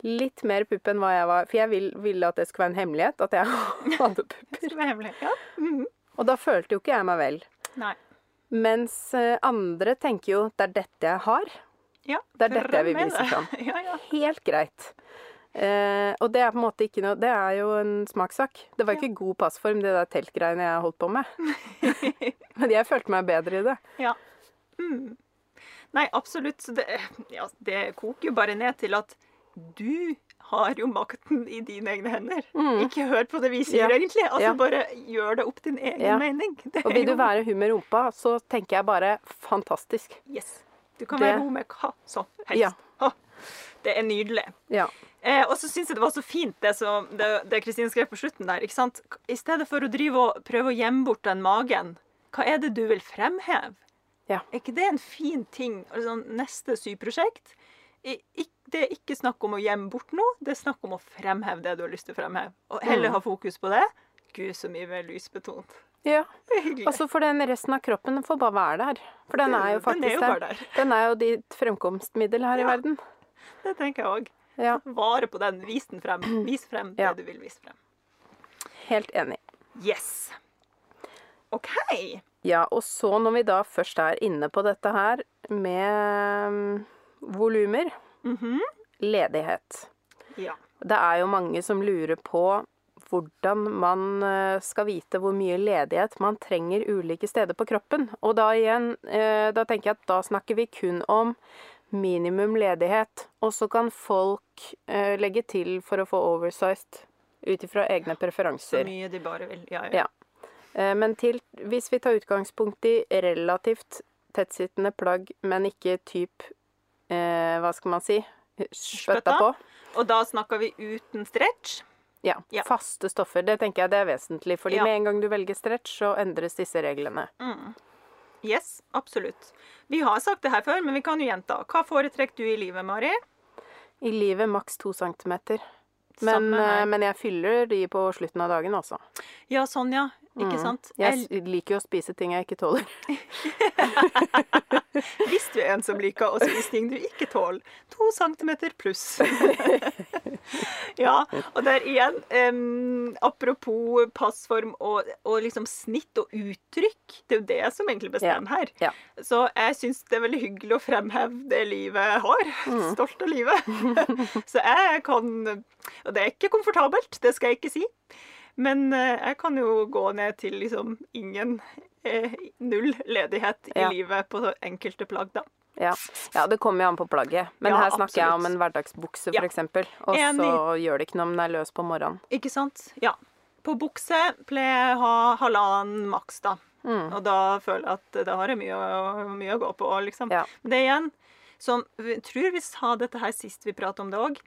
litt mer pupp enn hva jeg var. For jeg vil- ville at det skulle være en hemmelighet at jeg hadde pupper. Det skulle være hemmelighet, Ja. Mm. Og da følte jo ikke jeg meg vel. Nei. Mens eh, andre tenker jo det er dette jeg har. Ja, Det er dette jeg vil vise fram. Ja, ja. Helt greit. Eh, og det er på en måte ikke noe Det er jo en smakssak. Det var ikke god passform, det der teltgreiene jeg holdt på med. Men jeg følte meg bedre i det. Ja. Mm. Nei, absolutt. Så det, ja, det koker jo bare ned til at du har jo makten i dine egne hender. Ikke hør på det vi sier, Mm. Ja. egentlig. Altså, Ja. Bare gjør det opp din egen Ja. mening. Det Og vil du være hun med rumpa, så tenker jeg bare fantastisk. Yes. Du kan Det- være hun med hva som helst. Ja. Det er nydelig. Ja. Eh, og så syns jeg det var så fint det som Kristine skrev på slutten der. ikke sant? I stedet for å drive og prøve å gjemme bort den magen, hva er det du vil fremheve? Ja. Er ikke det en fin ting? Altså, neste syprosjekt Det er ikke snakk om å gjemme bort noe, det er snakk om å fremheve det du har lyst til å fremheve. Og heller Mm. ha fokus på det. Gud, så mye mer lysbetont. ja. Altså for den resten av kroppen den får bare være der. For den er jo Den er jo der. der. Den er jo ditt fremkomstmiddel her i verden. Det tenker jeg òg. Ja, Vare på den. Vis den frem. Vis frem Ja. det du vil vise frem. helt enig. Yes. OK. Ja, og så når vi da først er inne på dette her med mm, volumer Mhm. ledighet. Ja. Det er jo mange som lurer på hvordan man eh, skal vite hvor mye ledighet man trenger ulike steder på kroppen. Og da igjen, eh, da tenker jeg at da snakker vi kun om minimum ledighet. Og så kan folk eh, legge til for å få oversized ut ifra egne Så mye de bare vil. Ja, ja. Ja. Men til, hvis vi tar utgangspunkt i relativt tettsittende plagg, men ikke typ eh, Hva skal man si? Spytta Spytta? på. Og da snakker vi uten stretch. Ja, Ja. Faste stoffer. Det tenker jeg det er vesentlig. fordi Ja. med en gang du velger stretch, så endres disse reglene. Yes, absolutt. Vi har sagt det her før, men vi kan jo gjenta. Hva foretrekker du i livet, Mari? I livet maks to centimeter. Men, eh, men jeg fyller de på slutten av dagen, altså. Ja, sånn, ja. Ikke Mm. sant? Jeg Jeg, liker jo å spise ting jeg ikke tåler. hvis du er en som liker å spise ting du ikke tåler, to centimeter pluss. ja, og der igjen, um, apropos passform og, og liksom snitt og uttrykk, det er jo det som egentlig bestemmer her. Ja. Så jeg syns det er veldig hyggelig å fremheve det livet jeg har. Mm. Stolt av livet. Så jeg kan Og det er ikke komfortabelt, det skal jeg ikke si. Men eh, jeg kan jo gå ned til liksom ingen eh, Null ledighet i Ja. livet på enkelte plagg, da. Ja. ja, det kommer jo an på plagget. Men Ja, her snakker jeg om en hverdagsbukse, Ja. eksempel. Og så gjør det ikke noe om den er løs på morgenen. Ikke sant? Ja. På bukse pleier jeg å ha halvannen maks, da. Mm. Og da føler jeg at da har jeg mye, mye å gå på, liksom. Ja. Det igjen, som jeg tror vi sa dette her sist vi pratet om det òg.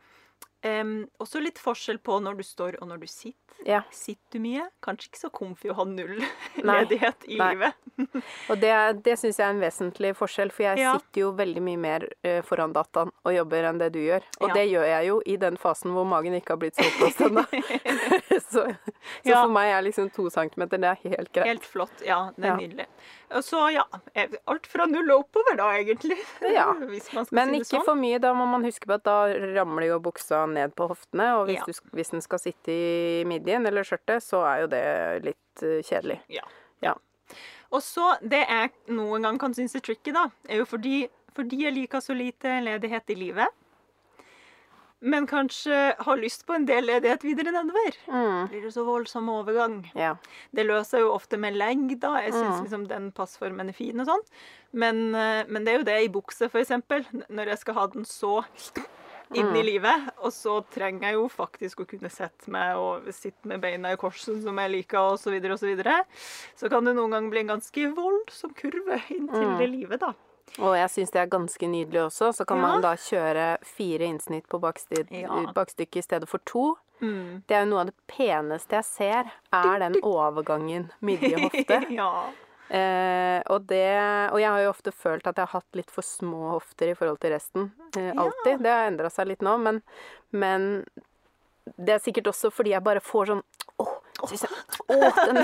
Em, også litt forskjell på når du står og når du sitter. Ja. Sitter du mye? Kanskje ikke så comfy å ha null Nei. ledighet i Nei. livet. Og det, det syns jeg er en vesentlig forskjell, for jeg Ja. sitter jo veldig mye mer eh, foran dataen og jobber enn det du gjør. Og Ja. det gjør jeg jo i den fasen hvor magen ikke har blitt så oppblåst ennå. så så for meg er liksom to centimeter, det er helt greit. Helt flott. Ja, det er nydelig. Og så, ja eh, Alt fra null og oppover, da, egentlig. Ja. Men ikke sånn. for mye, da må man huske på at da ramler jo buksa ned på hoftene. Og hvis, Ja. du, hvis den skal sitte i midjen eller skjørtet, så er jo det litt eh, kjedelig. Ja. Ja. Og så, det jeg noen gang kan synes er tricky, da, er jo fordi, fordi jeg liker så lite ledighet i livet, men kanskje har lyst på en del ledighet videre nedover. Mm. Blir det så voldsom overgang? Ja. Det løser jo ofte med legg, da. Jeg syns Mm. liksom den passformen er fin og sånn. Men, eh, men det er jo det i bukse, eksempel. Når jeg skal ha den så inn Mm. i livet, og så trenger jeg jo faktisk å kunne sette meg og sitte med beina i korsen som jeg liker, og så videre og så. Så kan det noen ganger bli en ganske voldsom kurve inn til Mm. det livet, da. Og jeg syns det er ganske nydelig også. Så kan Ja. man da kjøre fire innsnitt på Ja. bakstykket i stedet for to. Mm. Det er jo noe av det peneste jeg ser, er den overgangen midje-hofte. ja. Eh, og, det, og jeg har jo ofte følt at jeg har hatt litt for små hofter i forhold til resten. Eh, alltid. Det har endra seg litt nå, men, men det er sikkert også fordi jeg bare får sånn Åh, synes jeg, åh den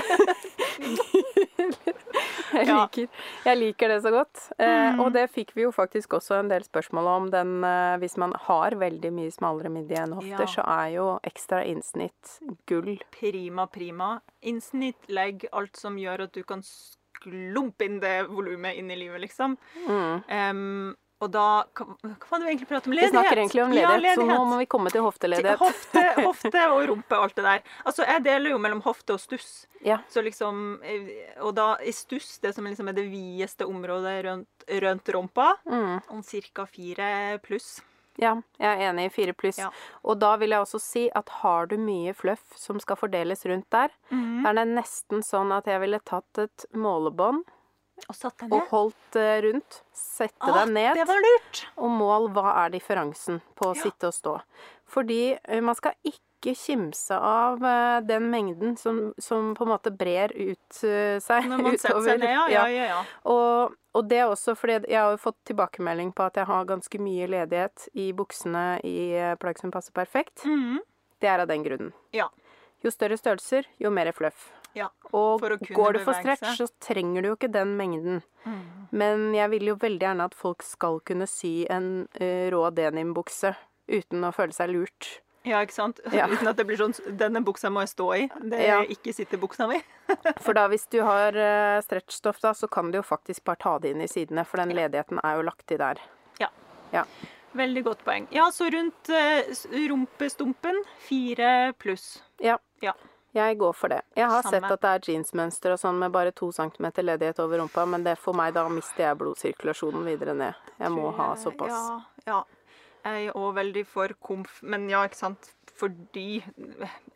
jeg, liker, jeg liker det så godt. Eh, Mm. og det fikk vi jo faktisk også en del spørsmål om. Den, eh, hvis man har veldig mye smalere midje enn hofter, Ja. så er jo ekstra innsnitt gull. Prima, prima. Innsnitt, legg, alt som gjør at du kan sklumpe inn det volumet inn i livet, liksom. Mm. Em, og da hva var vi egentlig prate om? Vi snakker egentlig om Ja, ledighet, så nå må vi komme til hofteledighet. Hofte, hofte og rumpe og alt det der. Altså, jeg deler jo mellom hofte og stuss. Ja. Så liksom, eh, og da i stuss, det som liksom er det videste området rundt, rundt rumpa, Mm. om ca. fire pluss. Ja, jeg er enig i fire pluss. Ja. Og da vil jeg også si at har du mye fluff som skal fordeles rundt der, mm. er det nesten sånn at jeg ville tatt et målebånd Og og holdt eh, rundt. Sette Ah, deg ned Det var lurt! og mål hva er differansen på å Ja. sitte og stå. Fordi eh, man skal ikke kimse av eh, den mengden som, som på en måte brer ut seg Når man setter seg ned, ja. Ja, ja, ja. Og, og det er også fordi jeg har fått tilbakemelding på at jeg har ganske mye ledighet i buksene i plagg som passer perfekt. Mhm. Det er av den grunnen. Ja. Jo større størrelser, jo mer fluff. Ja, Og går du for stretch, seg. så trenger du jo ikke den mengden. Mm. Men jeg vil jo veldig gjerne at folk skal kunne sy en uh, rå denimbukse uten å føle seg lurt. Ja, ikke sant? Ja. Uten at det blir sånn Denne buksa må jeg stå i. Det er Ja. ikke sittebuksa mi. For da hvis du har uh, stretchstoff, da, så kan du jo faktisk bare ta det inn i sidene, for den ledigheten er jo lagt i der. Ja Veldig godt poeng. Ja, så rundt uh, rumpestumpen fire pluss. Ja. Ja. Jeg går for det. Jeg har Samme. sett at det er jeansmønster og sånn med bare to centimeter ledighet over rumpa, men det for meg, da mister jeg blodsirkulasjonen videre ned. Jeg må ha såpass. Ja, ja. Jeg er òg veldig for komf, men ja, ikke sant. Fordi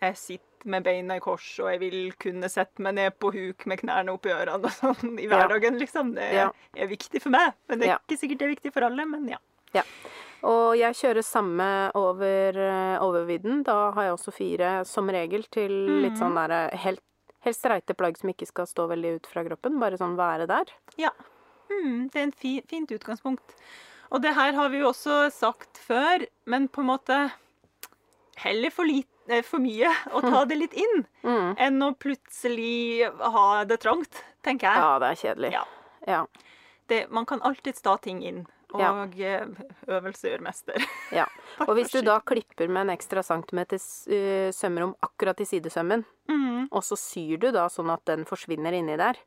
jeg sitter med beina i kors, og jeg vil kunne sette meg ned på huk med knærne oppi ørene og sånn i Ja. hverdagen, liksom. Det Ja. er viktig for meg. Men det er Ja. ikke sikkert det er viktig for alle, men ja. Og jeg kjører samme over eh, overvidden. Da har jeg også fire som regel til litt sånn derre helt, helt streite plagg som ikke skal stå veldig ut fra kroppen. Bare sånn være der. Mm, det er en fi, fint utgangspunkt. Og det her har vi jo også sagt før, men på en måte heller for, lit, eh, for mye å ta det litt inn, Mm. enn å plutselig ha det trangt, tenker jeg. Ja, det er kjedelig. Ja. Ja. Det, man kan alltids ta ting inn, og Ja. eh, øvelse gjør mester. ja. Og hvis du da klipper med en ekstra centimeter uh, sømrom akkurat i sidesømmen, Mm, og så syr du da sånn at den forsvinner inni der,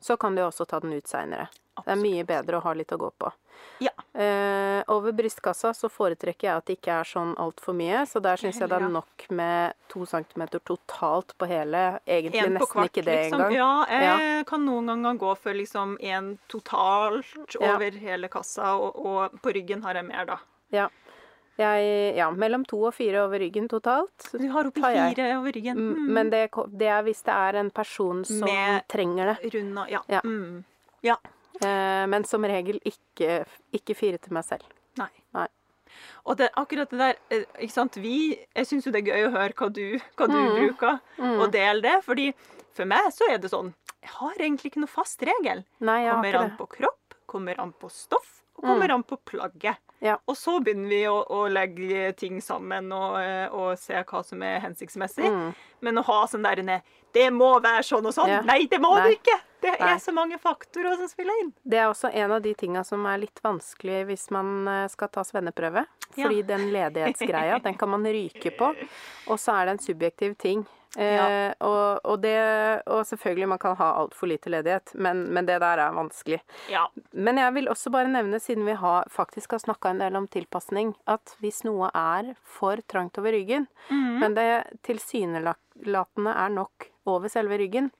så kan du også ta den ut seinere. Det er mye bedre å ha litt å gå på. Ja. Eh, over brystkassa så foretrekker jeg at det ikke er sånn altfor mye, så der syns jeg det er nok med to centimeter totalt på hele. Egentlig En på nesten kvart, ikke det liksom. engang. Ja, jeg kan noen ganger gå for liksom en totalt Ja. over hele kassa, og, og på ryggen har jeg mer, da. Jeg, ja, mellom to og fire over ryggen totalt. Du har oppi fire over ryggen. Mm, Mm. Men det, det er hvis det er en person som Med- trenger det. Runda, ja. Ja. Mm. Eh, men som regel ikke, ikke fire til meg selv. Nei. Nei. Og det, akkurat det der eh, ikke sant? Vi, Jeg syns jo det er gøy å høre hva du, hva du Mm. bruker, Mm. og dele det. fordi for meg så er det sånn Jeg har egentlig ikke noe fast regel. Nei, jeg Kommer an på kropp, kommer an på stoff, og kommer an på plagget. Ja. Og så begynner vi å, å legge ting sammen og, eh, og se hva som er hensiktsmessig. Mm. Men å ha sånn der inne Det må være sånn og sånn! Ja. Nei, det må Nei. det ikke! Det Nei. er så mange faktorer som spiller inn. Det er også en av de tinga som er litt vanskelig hvis man eh, skal ta svenneprøve. Ja. Fordi den ledighetsgreia, den kan man ryke på. Og så er det en subjektiv ting. Eh, og, og, det, og selvfølgelig, man kan ha altfor lite ledighet, men, men det der er vanskelig. Ja. Men jeg vil også bare nevne, siden vi har, faktisk har snakka en del om tilpasning, at hvis noe er for trangt over ryggen, Mhm. men det tilsynelatende er nok over selve ryggen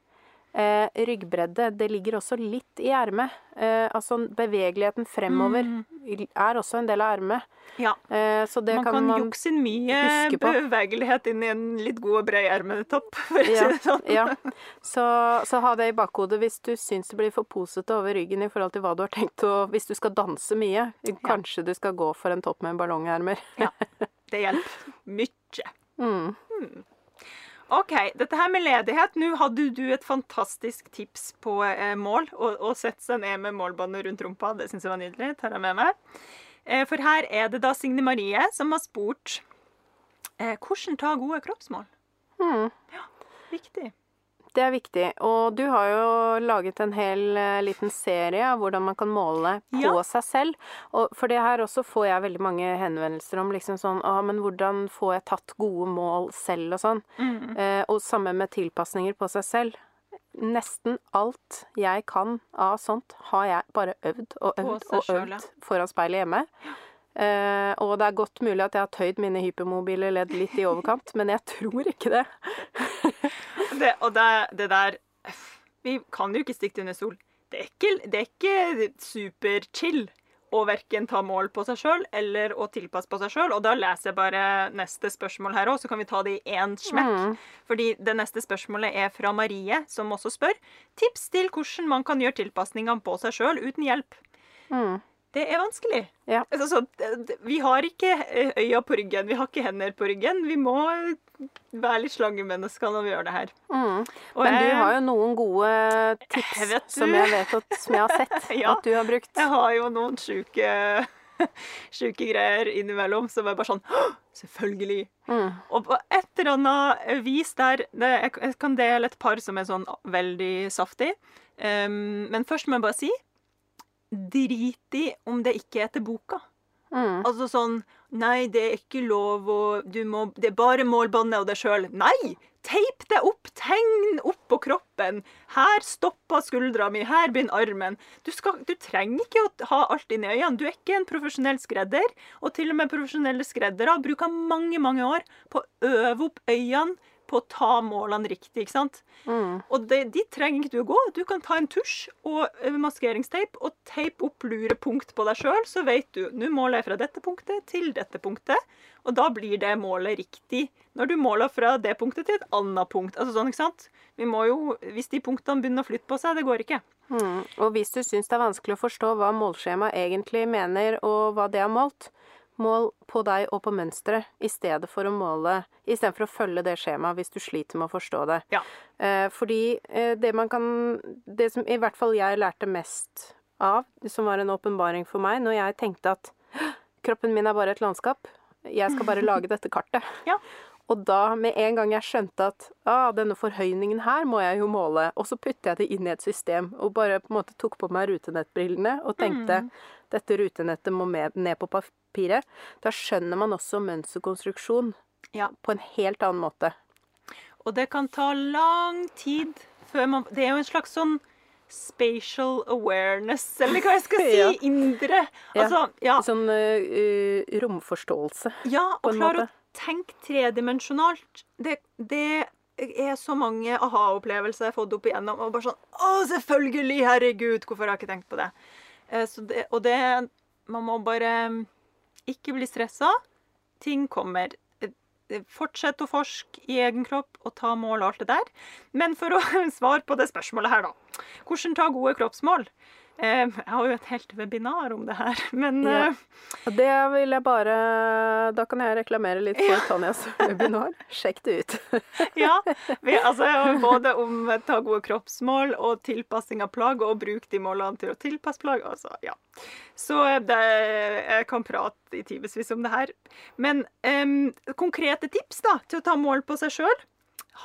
eh, Ryggbredde, det ligger også litt i ermet. Eh, altså bevegeligheten fremover er også en del av ermet. ja. Eh, så det man kan, kan, man jukse inn mye bevegelighet inn i en litt god og bred ermetopp, for å si Ja, det sånn. ja. Så, så ha det i bakhodet hvis du syns det blir for posete over ryggen i forhold til hva du har tenkt å Hvis du skal danse mye, kanskje du skal gå for en topp med ballongermer. Det hjelper mye. Mm. OK, dette her med ledighet. Nå hadde du et fantastisk tips på eh, mål. Å, sette seg ned med målbåndet rundt rumpa. Det syns jeg var nydelig. Tar jeg med meg. Eh, for her er det da Signe Marie som har spurt eh, hvordan ta gode kroppsmål. Mm. Viktig. Det er viktig. Og du har jo laget en hel eh, liten serie av hvordan man kan måle på Ja. seg selv. Og for det her også får jeg veldig mange henvendelser om liksom sånn Å, men hvordan får jeg tatt gode mål selv og sånn? Mm. Eh, og samme med tilpasninger på seg selv. Nesten alt jeg kan av sånt, har jeg bare øvd og øvd og øvd foran speilet hjemme. Uh, og det er godt mulig at jeg har tøyd mine hypermobile ledd litt i overkant, men jeg tror ikke det. Det, og det, det der Vi kan jo ikke stikke under stol. Det er ikke, det er ikke superchill å verken ta mål på seg sjøl eller å tilpasse på seg sjøl. Og da leser jeg bare neste spørsmål her òg, så kan vi ta det i én smekk. Mm. Fordi det neste spørsmålet er fra Marie, som også spør tips til hvordan man kan gjøre tilpasningene på seg sjøl uten hjelp. Mm. Det er vanskelig. Ja. Altså, vi har ikke eh, øya på ryggen, vi har ikke hender på ryggen. Vi må være litt slangemennesker når vi gjør det her. Mm. Men du har jo noen gode tips Jeg vet som jeg vet at, som jeg har sett Ja. at du har brukt. Jeg har jo noen sjuke Sjuke greier innimellom som er bare sånn Selvfølgelig. Mm. Og på et eller annet vis der jeg kan dele et par som er sånn veldig saftig. Um, men først må jeg bare si Drit i om det ikke er til boka. Mm. Altså sånn Nei, det er ikke lov og du må, Det er bare målbåndet og deg sjøl. Nei! Teip det opp! Tegn opp på kroppen. Her stopper skuldra mi, her begynner armen. Du, skal, du trenger ikke å ha alt inni øynene. Du er ikke en profesjonell skredder. Og til og med profesjonelle skreddere bruker mange, mange år på å øve opp øynene på å ta målene riktig. ikke sant? Mm. Og det, de trenger ikke du å gå. Du kan ta en tusj og eh, maskeringsteip og teipe opp lure punkt på deg sjøl, så vet du nå måler jeg fra dette punktet til dette punktet. Og da blir det målet riktig når du måler fra det punktet til et annet punkt. Altså sånn, ikke sant? Vi må jo, Hvis de punktene begynner å flytte på seg, det går ikke. Mm. Og hvis du syns det er vanskelig å forstå hva målskjemaet egentlig mener, og hva det har målt, mål på deg og på mønsteret i stedet for å måle Istedenfor å følge det skjemaet hvis du sliter med å forstå det. Ja. Eh, fordi eh, det man kan Det som i hvert fall jeg lærte mest av, som var en åpenbaring for meg, når jeg tenkte at kroppen min er bare et landskap, jeg skal bare lage dette kartet. Ja. Og da, med en gang jeg skjønte at ah, denne forhøyningen her må jeg jo måle, og så puttet jeg det inn i et system og bare på en måte tok på meg rutenettbrillene og tenkte dette rutenettet må med, ned på papiret, da skjønner man også mønsterkonstruksjon Ja. på en helt annen måte. Og det kan ta lang tid før man Det er jo en slags sånn spatial awareness, eller hva jeg skal si. Ja. Indre. Altså, ja. Sånn øh, romforståelse. Ja, og klare å tenke tredimensjonalt. Det, det er så mange aha-opplevelser jeg har fått opp igjennom. Og bare sånn Å, selvfølgelig! Herregud! Hvorfor har jeg ikke tenkt på det? Eh, det og det Man må bare ikke bli stressa. Ting kommer. Eh, eh, Fortsett å forske i egen kropp og ta mål og alt det der. Men for å svare på det spørsmålet her, da. Hvordan ta gode kroppsmål? Eh, jeg har jo et helt webinar om det her, men Ja. eh, det vil jeg bare Da kan jeg reklamere litt for Tanjas webinar. Sjekk det ut. ja. Vi, altså, både om ta gode kroppsmål og tilpassing av plagg, og bruk de målene til å tilpasse plagg. Altså, ja. Så eh, det, jeg kan prate i timevis om det her. Men um, konkrete tips da, til å ta mål på seg sjøl.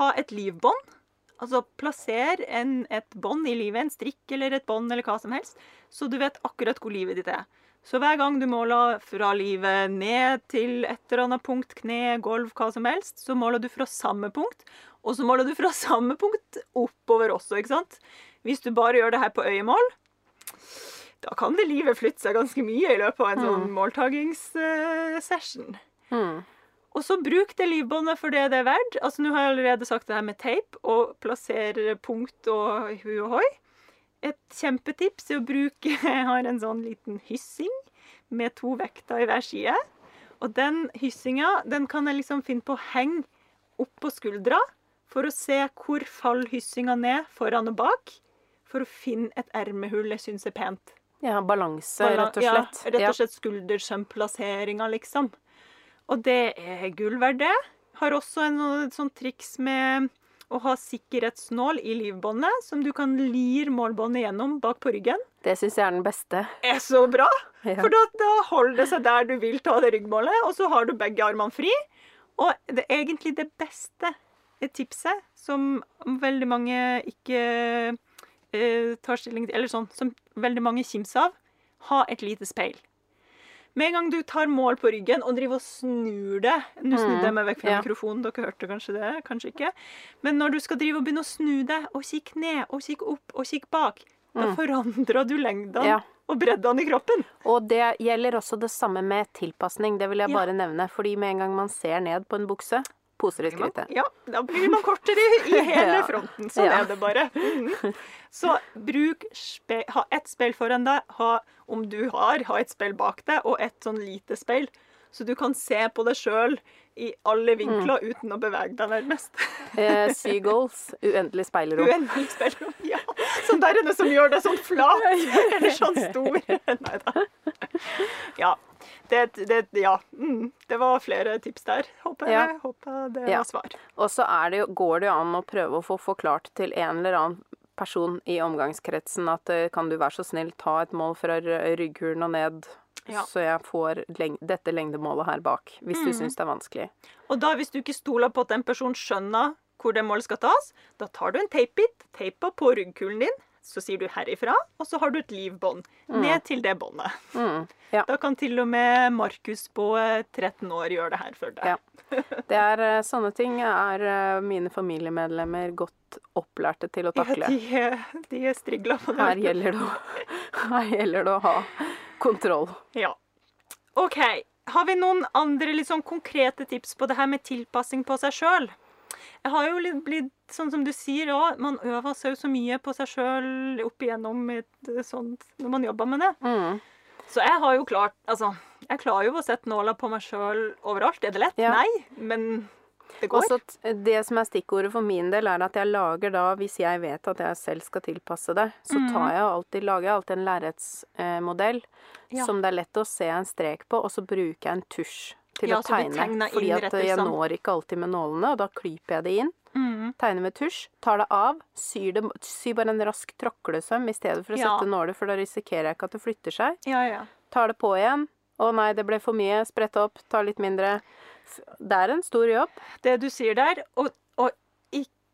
Ha et livbånd. Altså plasser en, et bånd i livet, en strikk eller et bånd eller hva som helst, så du vet akkurat hvor livet ditt er. Så hver gang du måler fra livet ned til et eller annet punkt, kne, gulv, hva som helst, så måler du fra samme punkt. Og så måler du fra samme punkt oppover også, ikke sant? Hvis du bare gjør det her på øyemål, da kan det livet flytte seg ganske mye i løpet av en sånn måltagingssession. Mm. Og så bruk det livbåndet for det det er verdt. Altså, Nå har jeg allerede sagt det her med teip og plassere punkt og hu og hoi. Et kjempetips er å bruke Jeg har en sånn liten hyssing med to vekter i hver side. Og den hyssinga den kan jeg liksom finne på å henge opp på skuldra for å se hvor faller hyssinga ned foran og bak. For å finne et ermehull jeg syns er pent. Ja, balanse, rett og slett. Ja, rett og slett skuldersømplasseringa, liksom. Og det er gull verdt, det. Har også en sånn- triks med å ha sikkerhetsnål i livbåndet, som du kan lir målbåndet gjennom bak på ryggen. Det syns jeg er den beste. er så bra! Ja. For da, da holder det seg der du vil ta det ryggmålet, og så har du begge armene fri. Og det er egentlig det beste tipset, som veldig mange ikke eh, tar stilling til, eller sånn, som veldig mange kimser av, ha et lite speil. Med en gang du tar mål på ryggen og driver og snur det Nå snudde jeg meg vekk fra ja. mikrofonen, dere hørte kanskje det, kanskje ikke. Men når du skal drive og begynne å snu det, og kikke ned og kikke opp og kikke bak, da forandrer du lengden. Ja. og breddene i kroppen. Og det gjelder også det samme med tilpasning. Det vil jeg Ja. bare nevne. Fordi med en gang man ser ned på en bukse, poser i skrittet. Ja, da blir man kortere i hele fronten. Sånn Ja. er det bare. Mhm. Så bruk spe, ha ett speil foran deg, ha, om du har, ha et speil bak deg, og et sånn lite speil. Så du kan se på deg sjøl i alle vinkler uten å bevege deg nærmest. Eh, Seagulls, uendelig speilrom. Uendelig speilrom. Ja. Sånn der inne som gjør det sånn flat, eller sånn stor. Nei da. Ja. Det, det, ja. Mm. det var flere tips der. Håper, Ja. jeg håper det Ja. var svar. Og så går det jo an å prøve å få forklart til en eller annen person i omgangskretsen at eh, kan du være så snill ta et mål fra rygghulen og ned, Ja. så jeg får leng dette lengdemålet her bak, hvis Mm. du syns det er vanskelig. Og da, hvis du ikke stoler på at en person skjønner hvor det målet skal tas, da tar du en teipbit, teipa på ryggkulen din, så sier du herifra, og så har du et livbånd ned til det båndet. Mm. Ja. Da kan til og med Markus på eh, 13 år gjøre det her for deg. Ja. Det er eh, Sånne ting er eh, mine familiemedlemmer godt opplærte til å Ja, takle. de, eh, de er strigla på det. Her gjelder det å, her gjelder det å ha kontroll. Ja. OK. Har vi noen andre sånn konkrete tips på det her med tilpassing på seg sjøl? Jeg har jo litt blitt sånn som du sier òg, man øver seg jo så mye på seg sjøl opp igjennom et eh, sånt når man jobber med det. Mm. Så jeg har jo klart Altså, jeg klarer jo å sette nåla på meg sjøl overalt. Er det lett? Ja. Nei, men det går. Også det som er stikkordet for min del, er at jeg lager da, hvis jeg vet at jeg selv skal tilpasse det, så Mhm. tar jeg alltid, lager jeg alltid en lerretsmodell Ja. som det er lett å se en strek på, og så bruker jeg en tusj til Ja, å tegne. Fordi at jeg liksom. når ikke alltid med nålene, og da klyper jeg det inn. Mm. Tegner med tusj, tar det av, syr, det, syr bare en rask tråklesøm i stedet for å Ja. sette nåler, for da risikerer jeg ikke at det flytter seg. Ja, ja. Tar det på igjen. Å nei, det ble for mye. Sprett opp, ta litt mindre. Det er en stor jobb. Det du sier der, og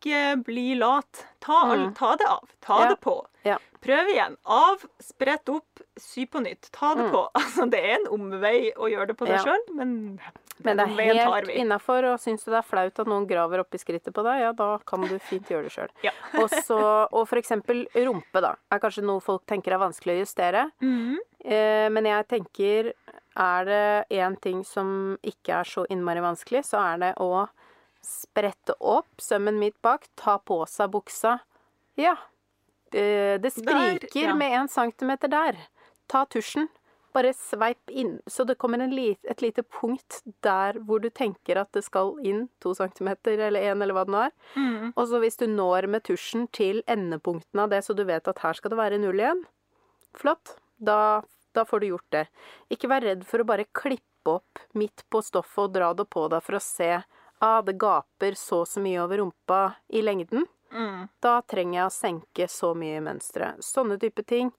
ikke bli lat. Ta, Mm. ta det av. Ta Ja. det på. Ja. Prøv igjen. Av, sprett opp, sy på nytt. Ta det Mm. på. Altså, det er en omvei å gjøre det på deg Ja. sjøl, men Men det er helt innafor, og syns du det er flaut at noen graver oppi skrittet på deg, ja, da kan du fint gjøre det sjøl. Ja. og, og for eksempel rumpe, da. Er kanskje noe folk tenker er vanskelig å justere. Mhm. Eh, men jeg tenker er det én ting som ikke er så innmari vanskelig, så er det å sprette opp sømmen midt bak, ta på seg buksa. Ja. det, det spriker ja. med en centimeter der. Ta tusjen. Bare sveip inn, så det kommer en lit, et lite punkt der hvor du tenker at det skal inn to centimeter, eller én, eller hva det nå er. Mm. Og så hvis du når med tusjen til endepunkten av det, så du vet at her skal det være null igjen, flott. Da, da får du gjort det. Ikke vær redd for å bare klippe opp midt på stoffet og dra det på deg for å se ah, det gaper så og så mye over rumpa i lengden. Mm. Da trenger jeg å senke så mye i mønsteret. Sånne type ting.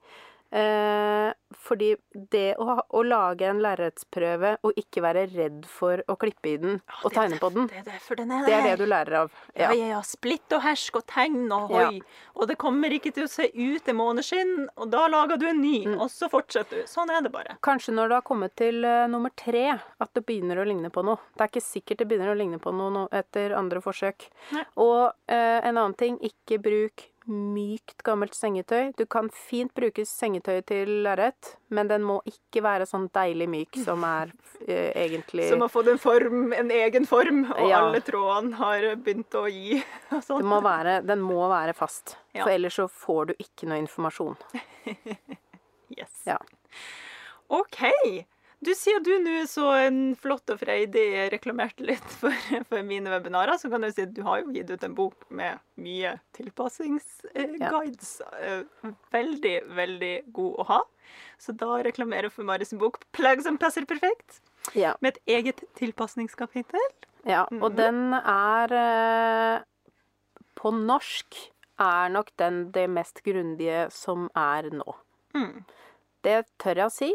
Eh, fordi det å, å lage en lerretsprøve og ikke være redd for å klippe i den og tegne på den, Det er den er det er det du lærer av. Ja, Ja. ja, ja. Splitt og hersk og tegn og Ja. Og det kommer ikke til å se ut i måneskinn, og da lager du en ny, Mm. og så fortsetter du. Sånn er det bare. Kanskje når du har kommet til uh, nummer tre, at det begynner å ligne på noe. Det er ikke sikkert det begynner å ligne på noe noe etter andre forsøk. Nei. Og uh, en annen ting, ikke bruk mykt, gammelt sengetøy. Du kan fint bruke sengetøy til lerret, men den må ikke være sånn deilig myk som er eh, egentlig Som har fått en form, en egen form, og Ja. alle trådene har begynt å gi. og det sånn. må være, Den må være fast, Ja. for ellers så får du ikke noe informasjon. Yes. Ja. OK. Du sier du nå så en flott og freidig reklamerte litt for, for mine webinarer, så kan jeg si at du har jo gitt ut en bok med mye tilpassingsguides. Ja. Veldig, veldig god å ha. Så da reklamerer jeg for Mari sin bok 'Plagg som passer perfekt', Ja. med et eget tilpasningskapittel. Ja, og Mhm. den er eh, På norsk er nok den det mest grundige som er nå. Mm. Det tør jeg å si.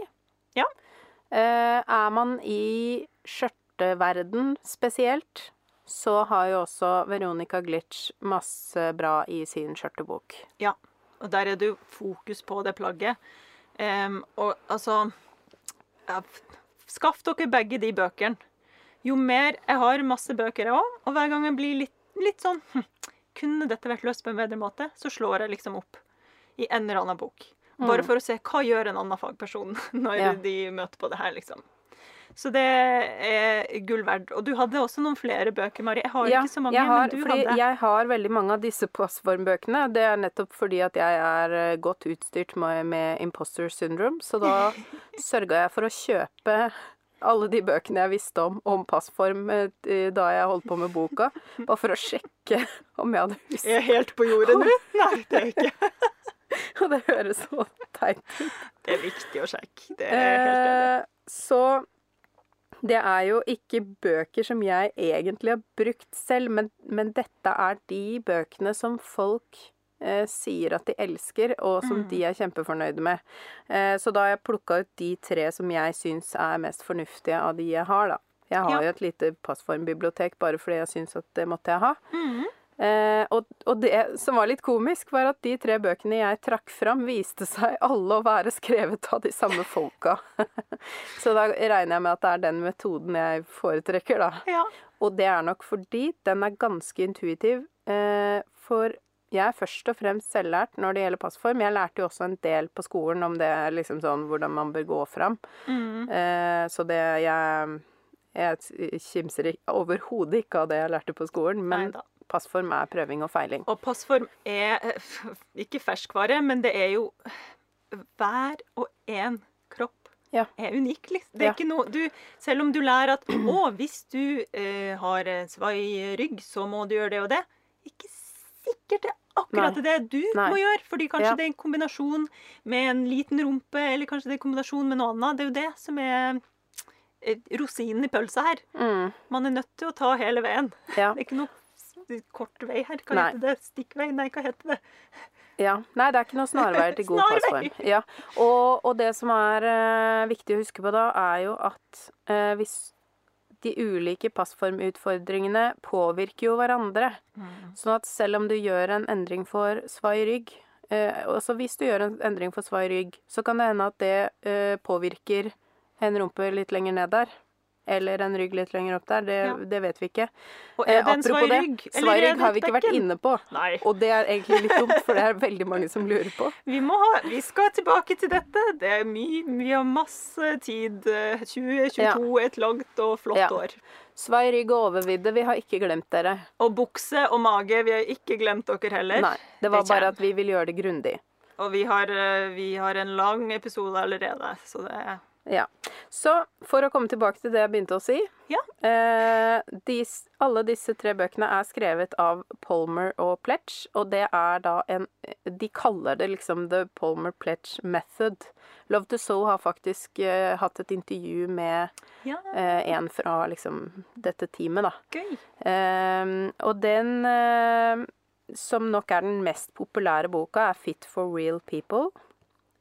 Eh, er man i skjørteverden spesielt, så har jo også Veronica Glitch masse bra i sin skjørtebok. Ja, og der er det jo fokus på det plagget. Um, og altså ja, Skaff dere begge de bøkene. Jo mer Jeg har masse bøker, jeg òg, og hver gang jeg blir litt, litt sånn hm, Kunne dette vært løst på en bedre måte? Så slår jeg liksom opp i en eller annen bok. Bare for å se hva gjør en annen fagperson når Ja. de møter på det her, liksom. Så det er gull verdt. Og du hadde også noen flere bøker, Mari. Jeg har ikke så mange, har, men du hadde. jeg har veldig mange av disse passformbøkene. Det er nettopp fordi at jeg er eh, godt utstyrt med, med imposter syndrome, så da sørga jeg for å kjøpe alle de bøkene jeg visste om om passform eh, da jeg holdt på med boka, bare for å sjekke om jeg hadde husk. Er helt på jordet nå? Nei, det er jeg ikke. Og det høres så teit ut. Det er viktig å sjekke. Det er helt enig. Eh, så det er jo ikke bøker som jeg egentlig har brukt selv, men, men dette er de bøkene som folk eh, sier at de elsker, og som Mm. de er kjempefornøyde med. Eh, så da har jeg plukka ut de tre som jeg syns er mest fornuftige av de jeg har, da. Jeg har Ja. jo et lite passformbibliotek bare fordi jeg syns at det måtte jeg ha. Mhm. Eh, og, og det som var litt komisk, var at de tre bøkene jeg trakk fram, viste seg alle å være skrevet av de samme folka. Så da regner jeg med at det er den metoden jeg foretrekker, da. Ja. Og det er nok fordi den er ganske intuitiv. Eh, for jeg er først og fremst selvlært når det gjelder passform. Jeg lærte jo også en del på skolen om det, liksom sånn hvordan man bør gå fram. Mm. Eh, så det jeg Jeg kimser overhodet ikke av det jeg lærte på skolen, men Neida. Passform er prøving og feiling. Og passform er eh, ikke ferskvare, men det er jo Hver og en kropp Ja. er unik. Liksom. Det er Ja. ikke noe du, Selv om du lærer at å, hvis du eh, har svai rygg, så må du gjøre det og det. Ikke sikkert det er akkurat Nei. det du Nei. må gjøre. Fordi kanskje Ja. det er en kombinasjon med en liten rumpe, eller kanskje det er en kombinasjon med noe annet. Det er jo det som er eh, rosinen i pølsa her. Mm, Man er nødt til å ta hele veien. Det er ikke noe kort vei her. Hva Nei. heter det? Stikkvei? Nei, hva heter det? ja. Nei, det er ikke noen snarveier til god passform. Ja. Og, og det som er uh, viktig å huske på da, er jo at uh, hvis de ulike passformutfordringene påvirker jo hverandre. Sånn at selv om du gjør en endring for svai rygg, eh, også hvis du gjør en endring for svai rygg, så kan det hende at det eh, påvirker en rumpe litt lenger ned der. Eller en rygg litt lenger opp der. Det, Ja. det vet vi ikke. Og Eh, er det en svai rygg? Svai rygg har vi ikke vært inne på. Nei. Og det er egentlig litt dumt, for det er veldig mange som lurer på. Vi, ha, vi skal tilbake til dette. Det er mye, vi har masse tid. 2022 ja. er et langt og flott Ja. år. Svai rygg og overvidde, vi har ikke glemt dere. Og bukse og mage, vi har ikke glemt dere heller. Nei, det var Det bare at vi vil gjøre det grundig. Og vi har, eh, vi har en lang episode allerede, så det er Ja. Så for å komme tilbake til det jeg begynte å si Ja. eh, dis, Alle disse tre bøkene er skrevet av Polmer og Pletch, og det er da en De kaller det liksom The Polmer Pletch Method. Love to Soul har faktisk eh, hatt et intervju med Ja, eh, en fra liksom dette teamet, da. gøy. Ehm, og den eh, som nok er den mest populære boka, er Fit for Real People.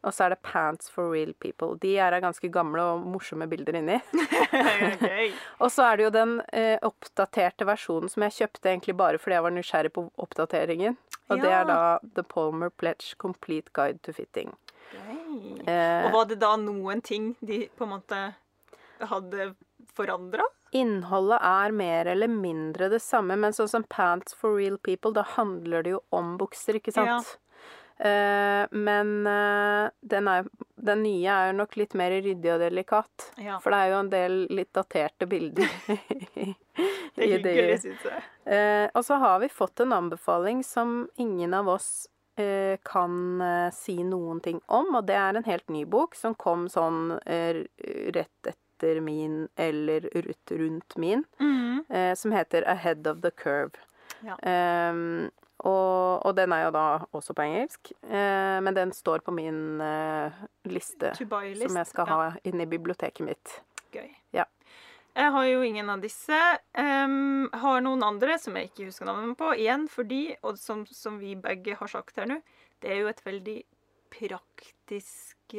Og så er det Pants for Real People. De er av ganske gamle og morsomme bilder inni. Og så er det jo den eh, oppdaterte versjonen som jeg kjøpte egentlig bare fordi jeg var nysgjerrig på oppdateringen. Og det er da The Palmer Pledge Complete Guide to Fitting. Eh, Og var det da noen ting de på en måte hadde forandra? Innholdet er mer eller mindre det samme, men sånn som Pants for Real People, da handler det jo om bukser, ikke sant? Eh, men eh, den, er, den nye er jo nok litt mer ryddig og delikat. Ja. For det er jo en del litt daterte bilder. Det er hyggelig, syns jeg. Eh, og så har vi fått en anbefaling som ingen av oss eh, kan eh, si noen ting om, og det er en helt ny bok som kom sånn eh, rett etter min, eller rundt min, mm. eh, som heter Ahead of the Curve. Ja. Ehm, og, og den er jo da også på engelsk, eh, men den står på min eh, liste list. som jeg skal Ja. ha inne i biblioteket mitt. Gøy. Ja. Jeg har jo ingen av disse. Um, har noen andre som jeg ikke husker navnet på. Igjen fordi, og som, som vi begge har sagt her nå, det er jo et veldig praktisk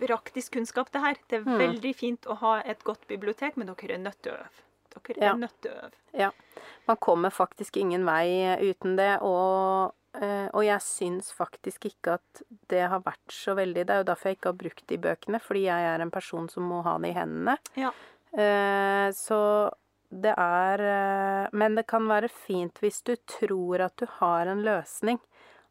Praktisk kunnskap, det her. Det er Mm. veldig fint å ha et godt bibliotek, men dere er nødt til å øve. Dere er Ja. nødt til å øve. Man kommer faktisk ingen vei uten det, og, eh, og jeg syns faktisk ikke at det har vært så veldig Det er jo derfor jeg ikke har brukt de bøkene, fordi jeg er en person som må ha det i hendene. Ja. Eh, så det er eh, Men det kan være fint hvis du tror at du har en løsning.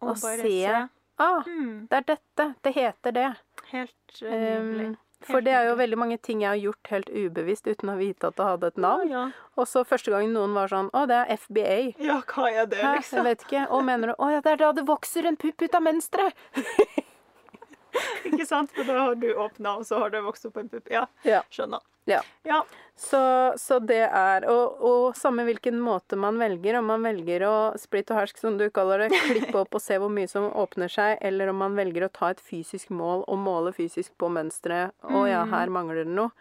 Og Og se se. Ah, Mm, det er dette. Det heter det. helt eh, nydelig. Um, for det er jo veldig mange ting jeg har gjort helt ubevisst uten å vite at det hadde et navn. Ja, ja. Og så første gang noen var sånn Å, det er FBA. ja, hva er det, Hæ? liksom? Jeg vet ikke. Og mener du Å ja, det er da det vokser en pupp ut av mønsteret! Ikke sant? For da har du åpna, og så har det vokst opp en pupp. Ja, Ja. skjønner. Ja. Ja. Så, så det er og, og samme hvilken måte man velger, om man velger å splitt og hersk, som du kaller det, klippe opp og se hvor mye som åpner seg, eller om man velger å ta et fysisk mål og måle fysisk på mønsteret. Å ja, Mm. her mangler det noe.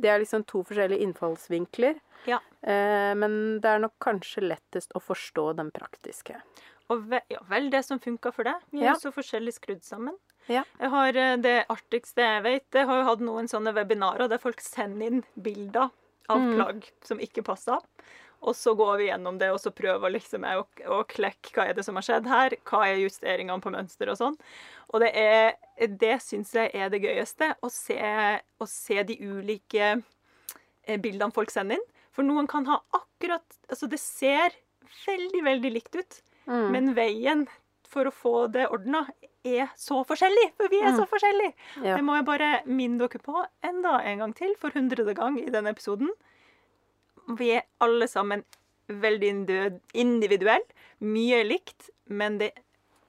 Det er liksom to forskjellige innfallsvinkler. Ja. Eh, men det er nok kanskje lettest å forstå den praktiske. Og ve ja, vel det som funka for deg. Vi er Ja. jo så forskjellig skrudd sammen. Ja. Jeg har eh, Det artigste jeg vet, jeg har jo hatt noen sånne webinarer der folk sender inn bilder av Mm. plagg som ikke passer. Og så går vi gjennom det, og så prøver liksom å, å klekke hva er det som har skjedd her. Hva er justeringene på mønster og sånn. Og det er Det syns jeg er det gøyeste. Å se, å se de ulike eh, bildene folk sender inn. For noen kan ha akkurat Altså, det ser veldig, veldig likt ut. Mm. Men veien for å få det ordna er så forskjellige, for vi er så forskjellige. Ja. Det må jeg bare minne dere på enda en gang til, for hundrede gang i denne episoden. Vi er alle sammen veldig individu- individuelle, mye likt, men det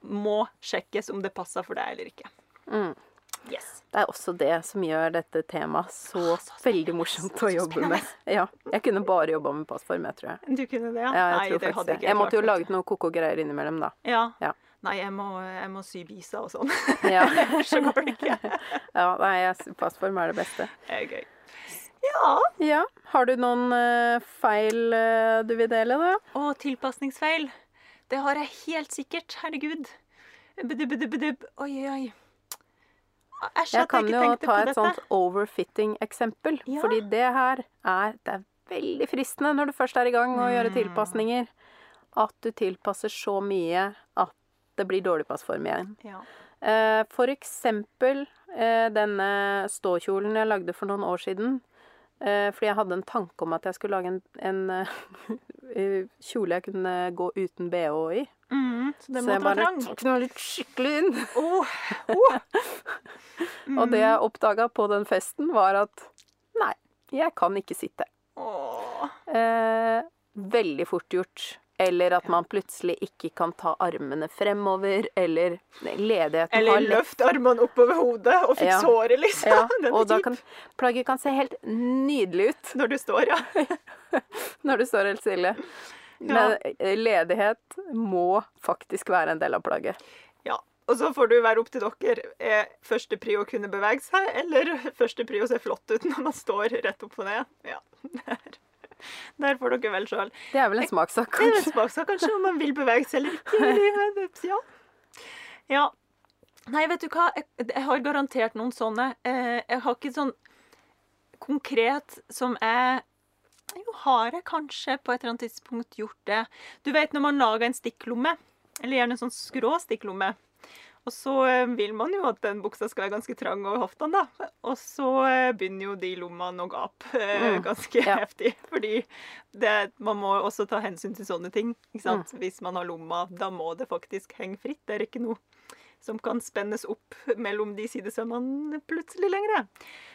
må sjekkes om det passer for deg eller ikke. Mm. Yes. Det er også det som gjør dette temaet så, Åh, så veldig morsomt å jobbe med. Ja, jeg kunne bare jobba med passform, jeg tror jeg. Du kunne det, ja? Ja, jeg Nei, det Jeg måtte jo laget noe koko greier innimellom, da. Ja. Ja. Nei, jeg må, jeg må sy biser og sånn. Ja, Så går det ikke. ja nei, passform er det beste. Det er gøy. Ja. Ja, har du noen uh, feil uh, du vil dele, da? Å, tilpasningsfeil. Det har jeg helt sikkert. Herregud. Budubb, budubb, budubb. Oi, oi, oi. Æsj Jeg kan jeg jo ta et dette. sånt overfitting-eksempel. Ja. Fordi det her er Det er veldig fristende når du først er i gang å gjøre Mm. tilpasninger. At du tilpasser så mye at det blir dårlig passform igjen. Ja. Eh, For eksempel eh, denne ståkjolen jeg lagde for noen år siden. Eh, Fordi jeg hadde en tanke om at jeg skulle lage en, en kjole jeg kunne gå uten bh i. Mm, så Så jeg bare tok den litt skikkelig inn. Oh, oh. Og det jeg oppdaga på den festen, var at nei, jeg kan ikke sitte. Oh. Eh, veldig fort gjort. Eller at man plutselig ikke kan ta armene fremover, eller ledigheten Eller har løft armene oppover hodet og fiks Ja. håret, liksom. ja, Den er og da kan plagget kan se helt nydelig ut Når du står, ja. når du står helt stille. Men eh, ledighet må faktisk være en del av plagget. ja. Og så får du være opp til dere. Er første pri å kunne bevege seg, eller første pri å se flott ut når man står rett opp og ned? Ja. Der, Der får dere vel sjøl. Det er vel en smakssak, Det er en smaksak smakssak kanskje om man vil bevege seg eller ikke. i livet. Ja. ja. Nei, vet du hva? Jeg, jeg har garantert noen sånne. Eh, jeg har ikke sånn konkret som jeg Jo, har jeg kanskje på et eller annet tidspunkt gjort det. Du vet når man lager en stikklomme, eller gjerne en sånn skrå stikklomme. Og så eh, vil man jo at den buksa skal være ganske trang over hoftene, da. Og så eh, begynner jo de lommene å gape eh, Mm, ganske ja. heftig. Fordi det, man må også ta hensyn til sånne ting. Ikke sant? Mm. Hvis man har lomma, da må det faktisk henge fritt. Det er ikke noe som kan spennes opp mellom de sidesømmene plutselig lenger.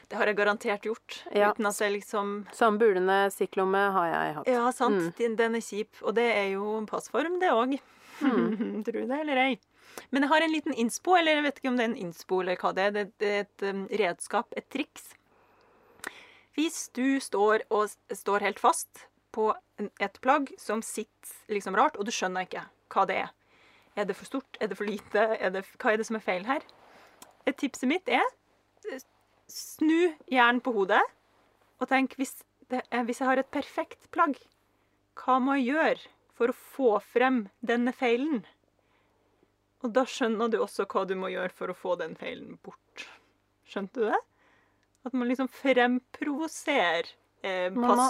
Det har jeg garantert gjort. Ja. Uten at jeg liksom Sånn bulende sikklomme har jeg hatt. Ja, sant. Mm. Den, er kjip. Og det er jo en passform, det òg. Mm. Tror det eller ei. Men jeg har en liten innspo, eller jeg vet ikke om det er en innspo eller hva det er. Det er et et redskap, et triks. Hvis du står og står helt fast på et plagg som sitter liksom rart, og du skjønner ikke hva det er. Er det for stort? Er det for lite? Er det, hva er det som er feil her? Et tipset mitt er eh, snu hjernen på hodet og tenk hvis, det, er- hvis jeg har et perfekt plagg, hva må jeg gjøre for å få frem denne feilen? Og da skjønner du også hva du må gjøre for å få den feilen bort. Skjønte du det? At man liksom fremprovoserer eh, Man må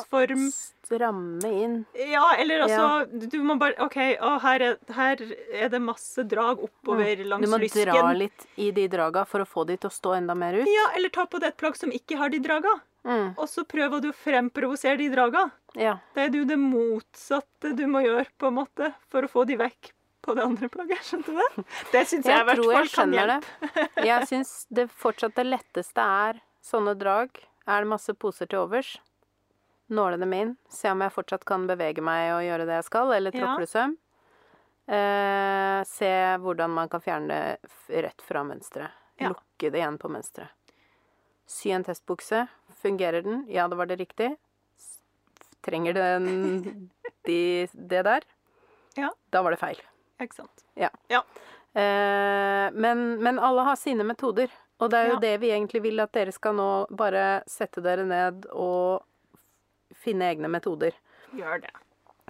stramme inn. Ja, eller altså Du må bare OK, å, her, er, her er det masse drag oppover langs lysken. Du må dra litt i de draga for å få de til å stå enda mer ut. Ja, eller ta på det et plagg som ikke har de draga. Mm, Og så prøver du å fremprovosere de draga. ja. Det er jo det motsatte du må gjøre, på en måte, for å få de vekk på det andre plagget. Skjønte du det? Det syns jeg, i hvert fall kan hjelpe. det. Jeg syns det fortsatt det letteste er sånne drag. Er det masse poser til overs? Nåle dem inn. Se om jeg fortsatt kan bevege meg og gjøre det jeg skal, eller Ja. tråklesøm. Eh, se hvordan man kan fjerne det rett fra mønsteret. Ja. Lukke det igjen på mønsteret. Sy en testbukse. Fungerer den? Ja, det var det riktig. Trenger den de, det der? Ja. Da var det feil. Ikke sant? Eh, men, men alle har sine metoder. Og det er jo Ja. det vi egentlig vil at dere skal nå bare sette dere ned og finne egne metoder. Gjør det.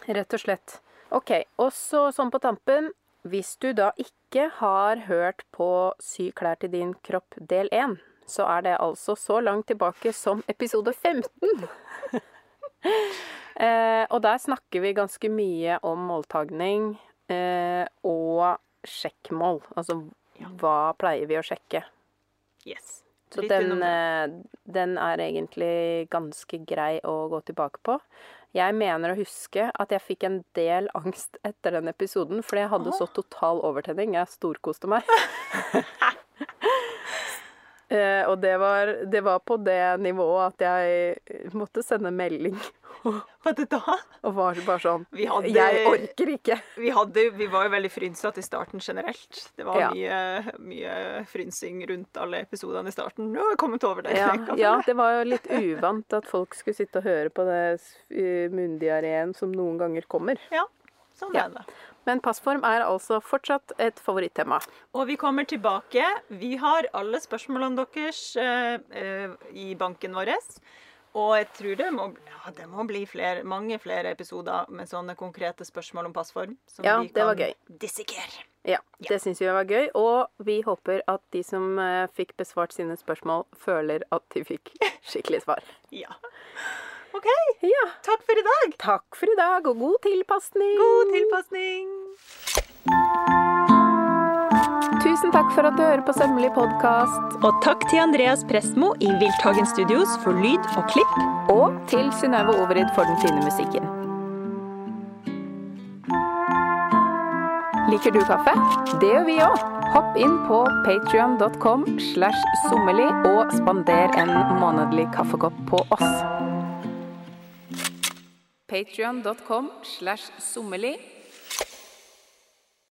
Rett og slett. OK. Og så sånn på tampen Hvis du da ikke har hørt på Sy klær til din kropp del 1, så er det altså så langt tilbake som episode 15. eh, og der snakker vi ganske mye om måltagning eh, og sjekkmål. Altså Ja. hva pleier vi å sjekke? Yes. Så den, eh, den er egentlig ganske grei å gå tilbake på. Jeg mener å huske at jeg fikk en del angst etter den episoden, fordi jeg hadde Aha. så total overtenning. Jeg storkoste meg. Eh, og det var, det var på det nivået at jeg måtte sende melding Hva er det da? og var bare sånn Vi hadde- Jeg orker ikke. Vi, hadde, vi var jo veldig frynsatt i starten generelt. Det var Ja. mye, mye frynsing rundt alle episodene i starten. Nå har jeg kommet over det. Ja, ja, det var jo litt uvant at folk skulle sitte og høre på det uh, munndiareen som noen ganger kommer. ja sånn er det. Men passform er altså fortsatt et favorittema. Og vi kommer tilbake. Vi har alle spørsmålene deres eh, eh, i banken vår. Og jeg tror det må, ja, det må bli flere, mange flere episoder med sånne konkrete spørsmål om passform. Som Ja, vi kan dissekere. Ja, det syns vi var gøy. Og vi håper at de som eh, fikk besvart sine spørsmål, føler at de fikk skikkelig svar. Ja. OK. Ja. Takk for i dag. Takk for i dag, og god tilpasning. God tilpasning. Tusen takk for at du hører på Sømmelig podkast. Og takk til Andreas Prestmo i Wildtagen Studios for lyd og klipp. Og til Synnøve Overid for den fine musikken. Liker du kaffe? Det gjør vi òg. Hopp inn på patrion.com slash sommerlig og spander en månedlig kaffekopp på oss. Patrion.com slash sommerli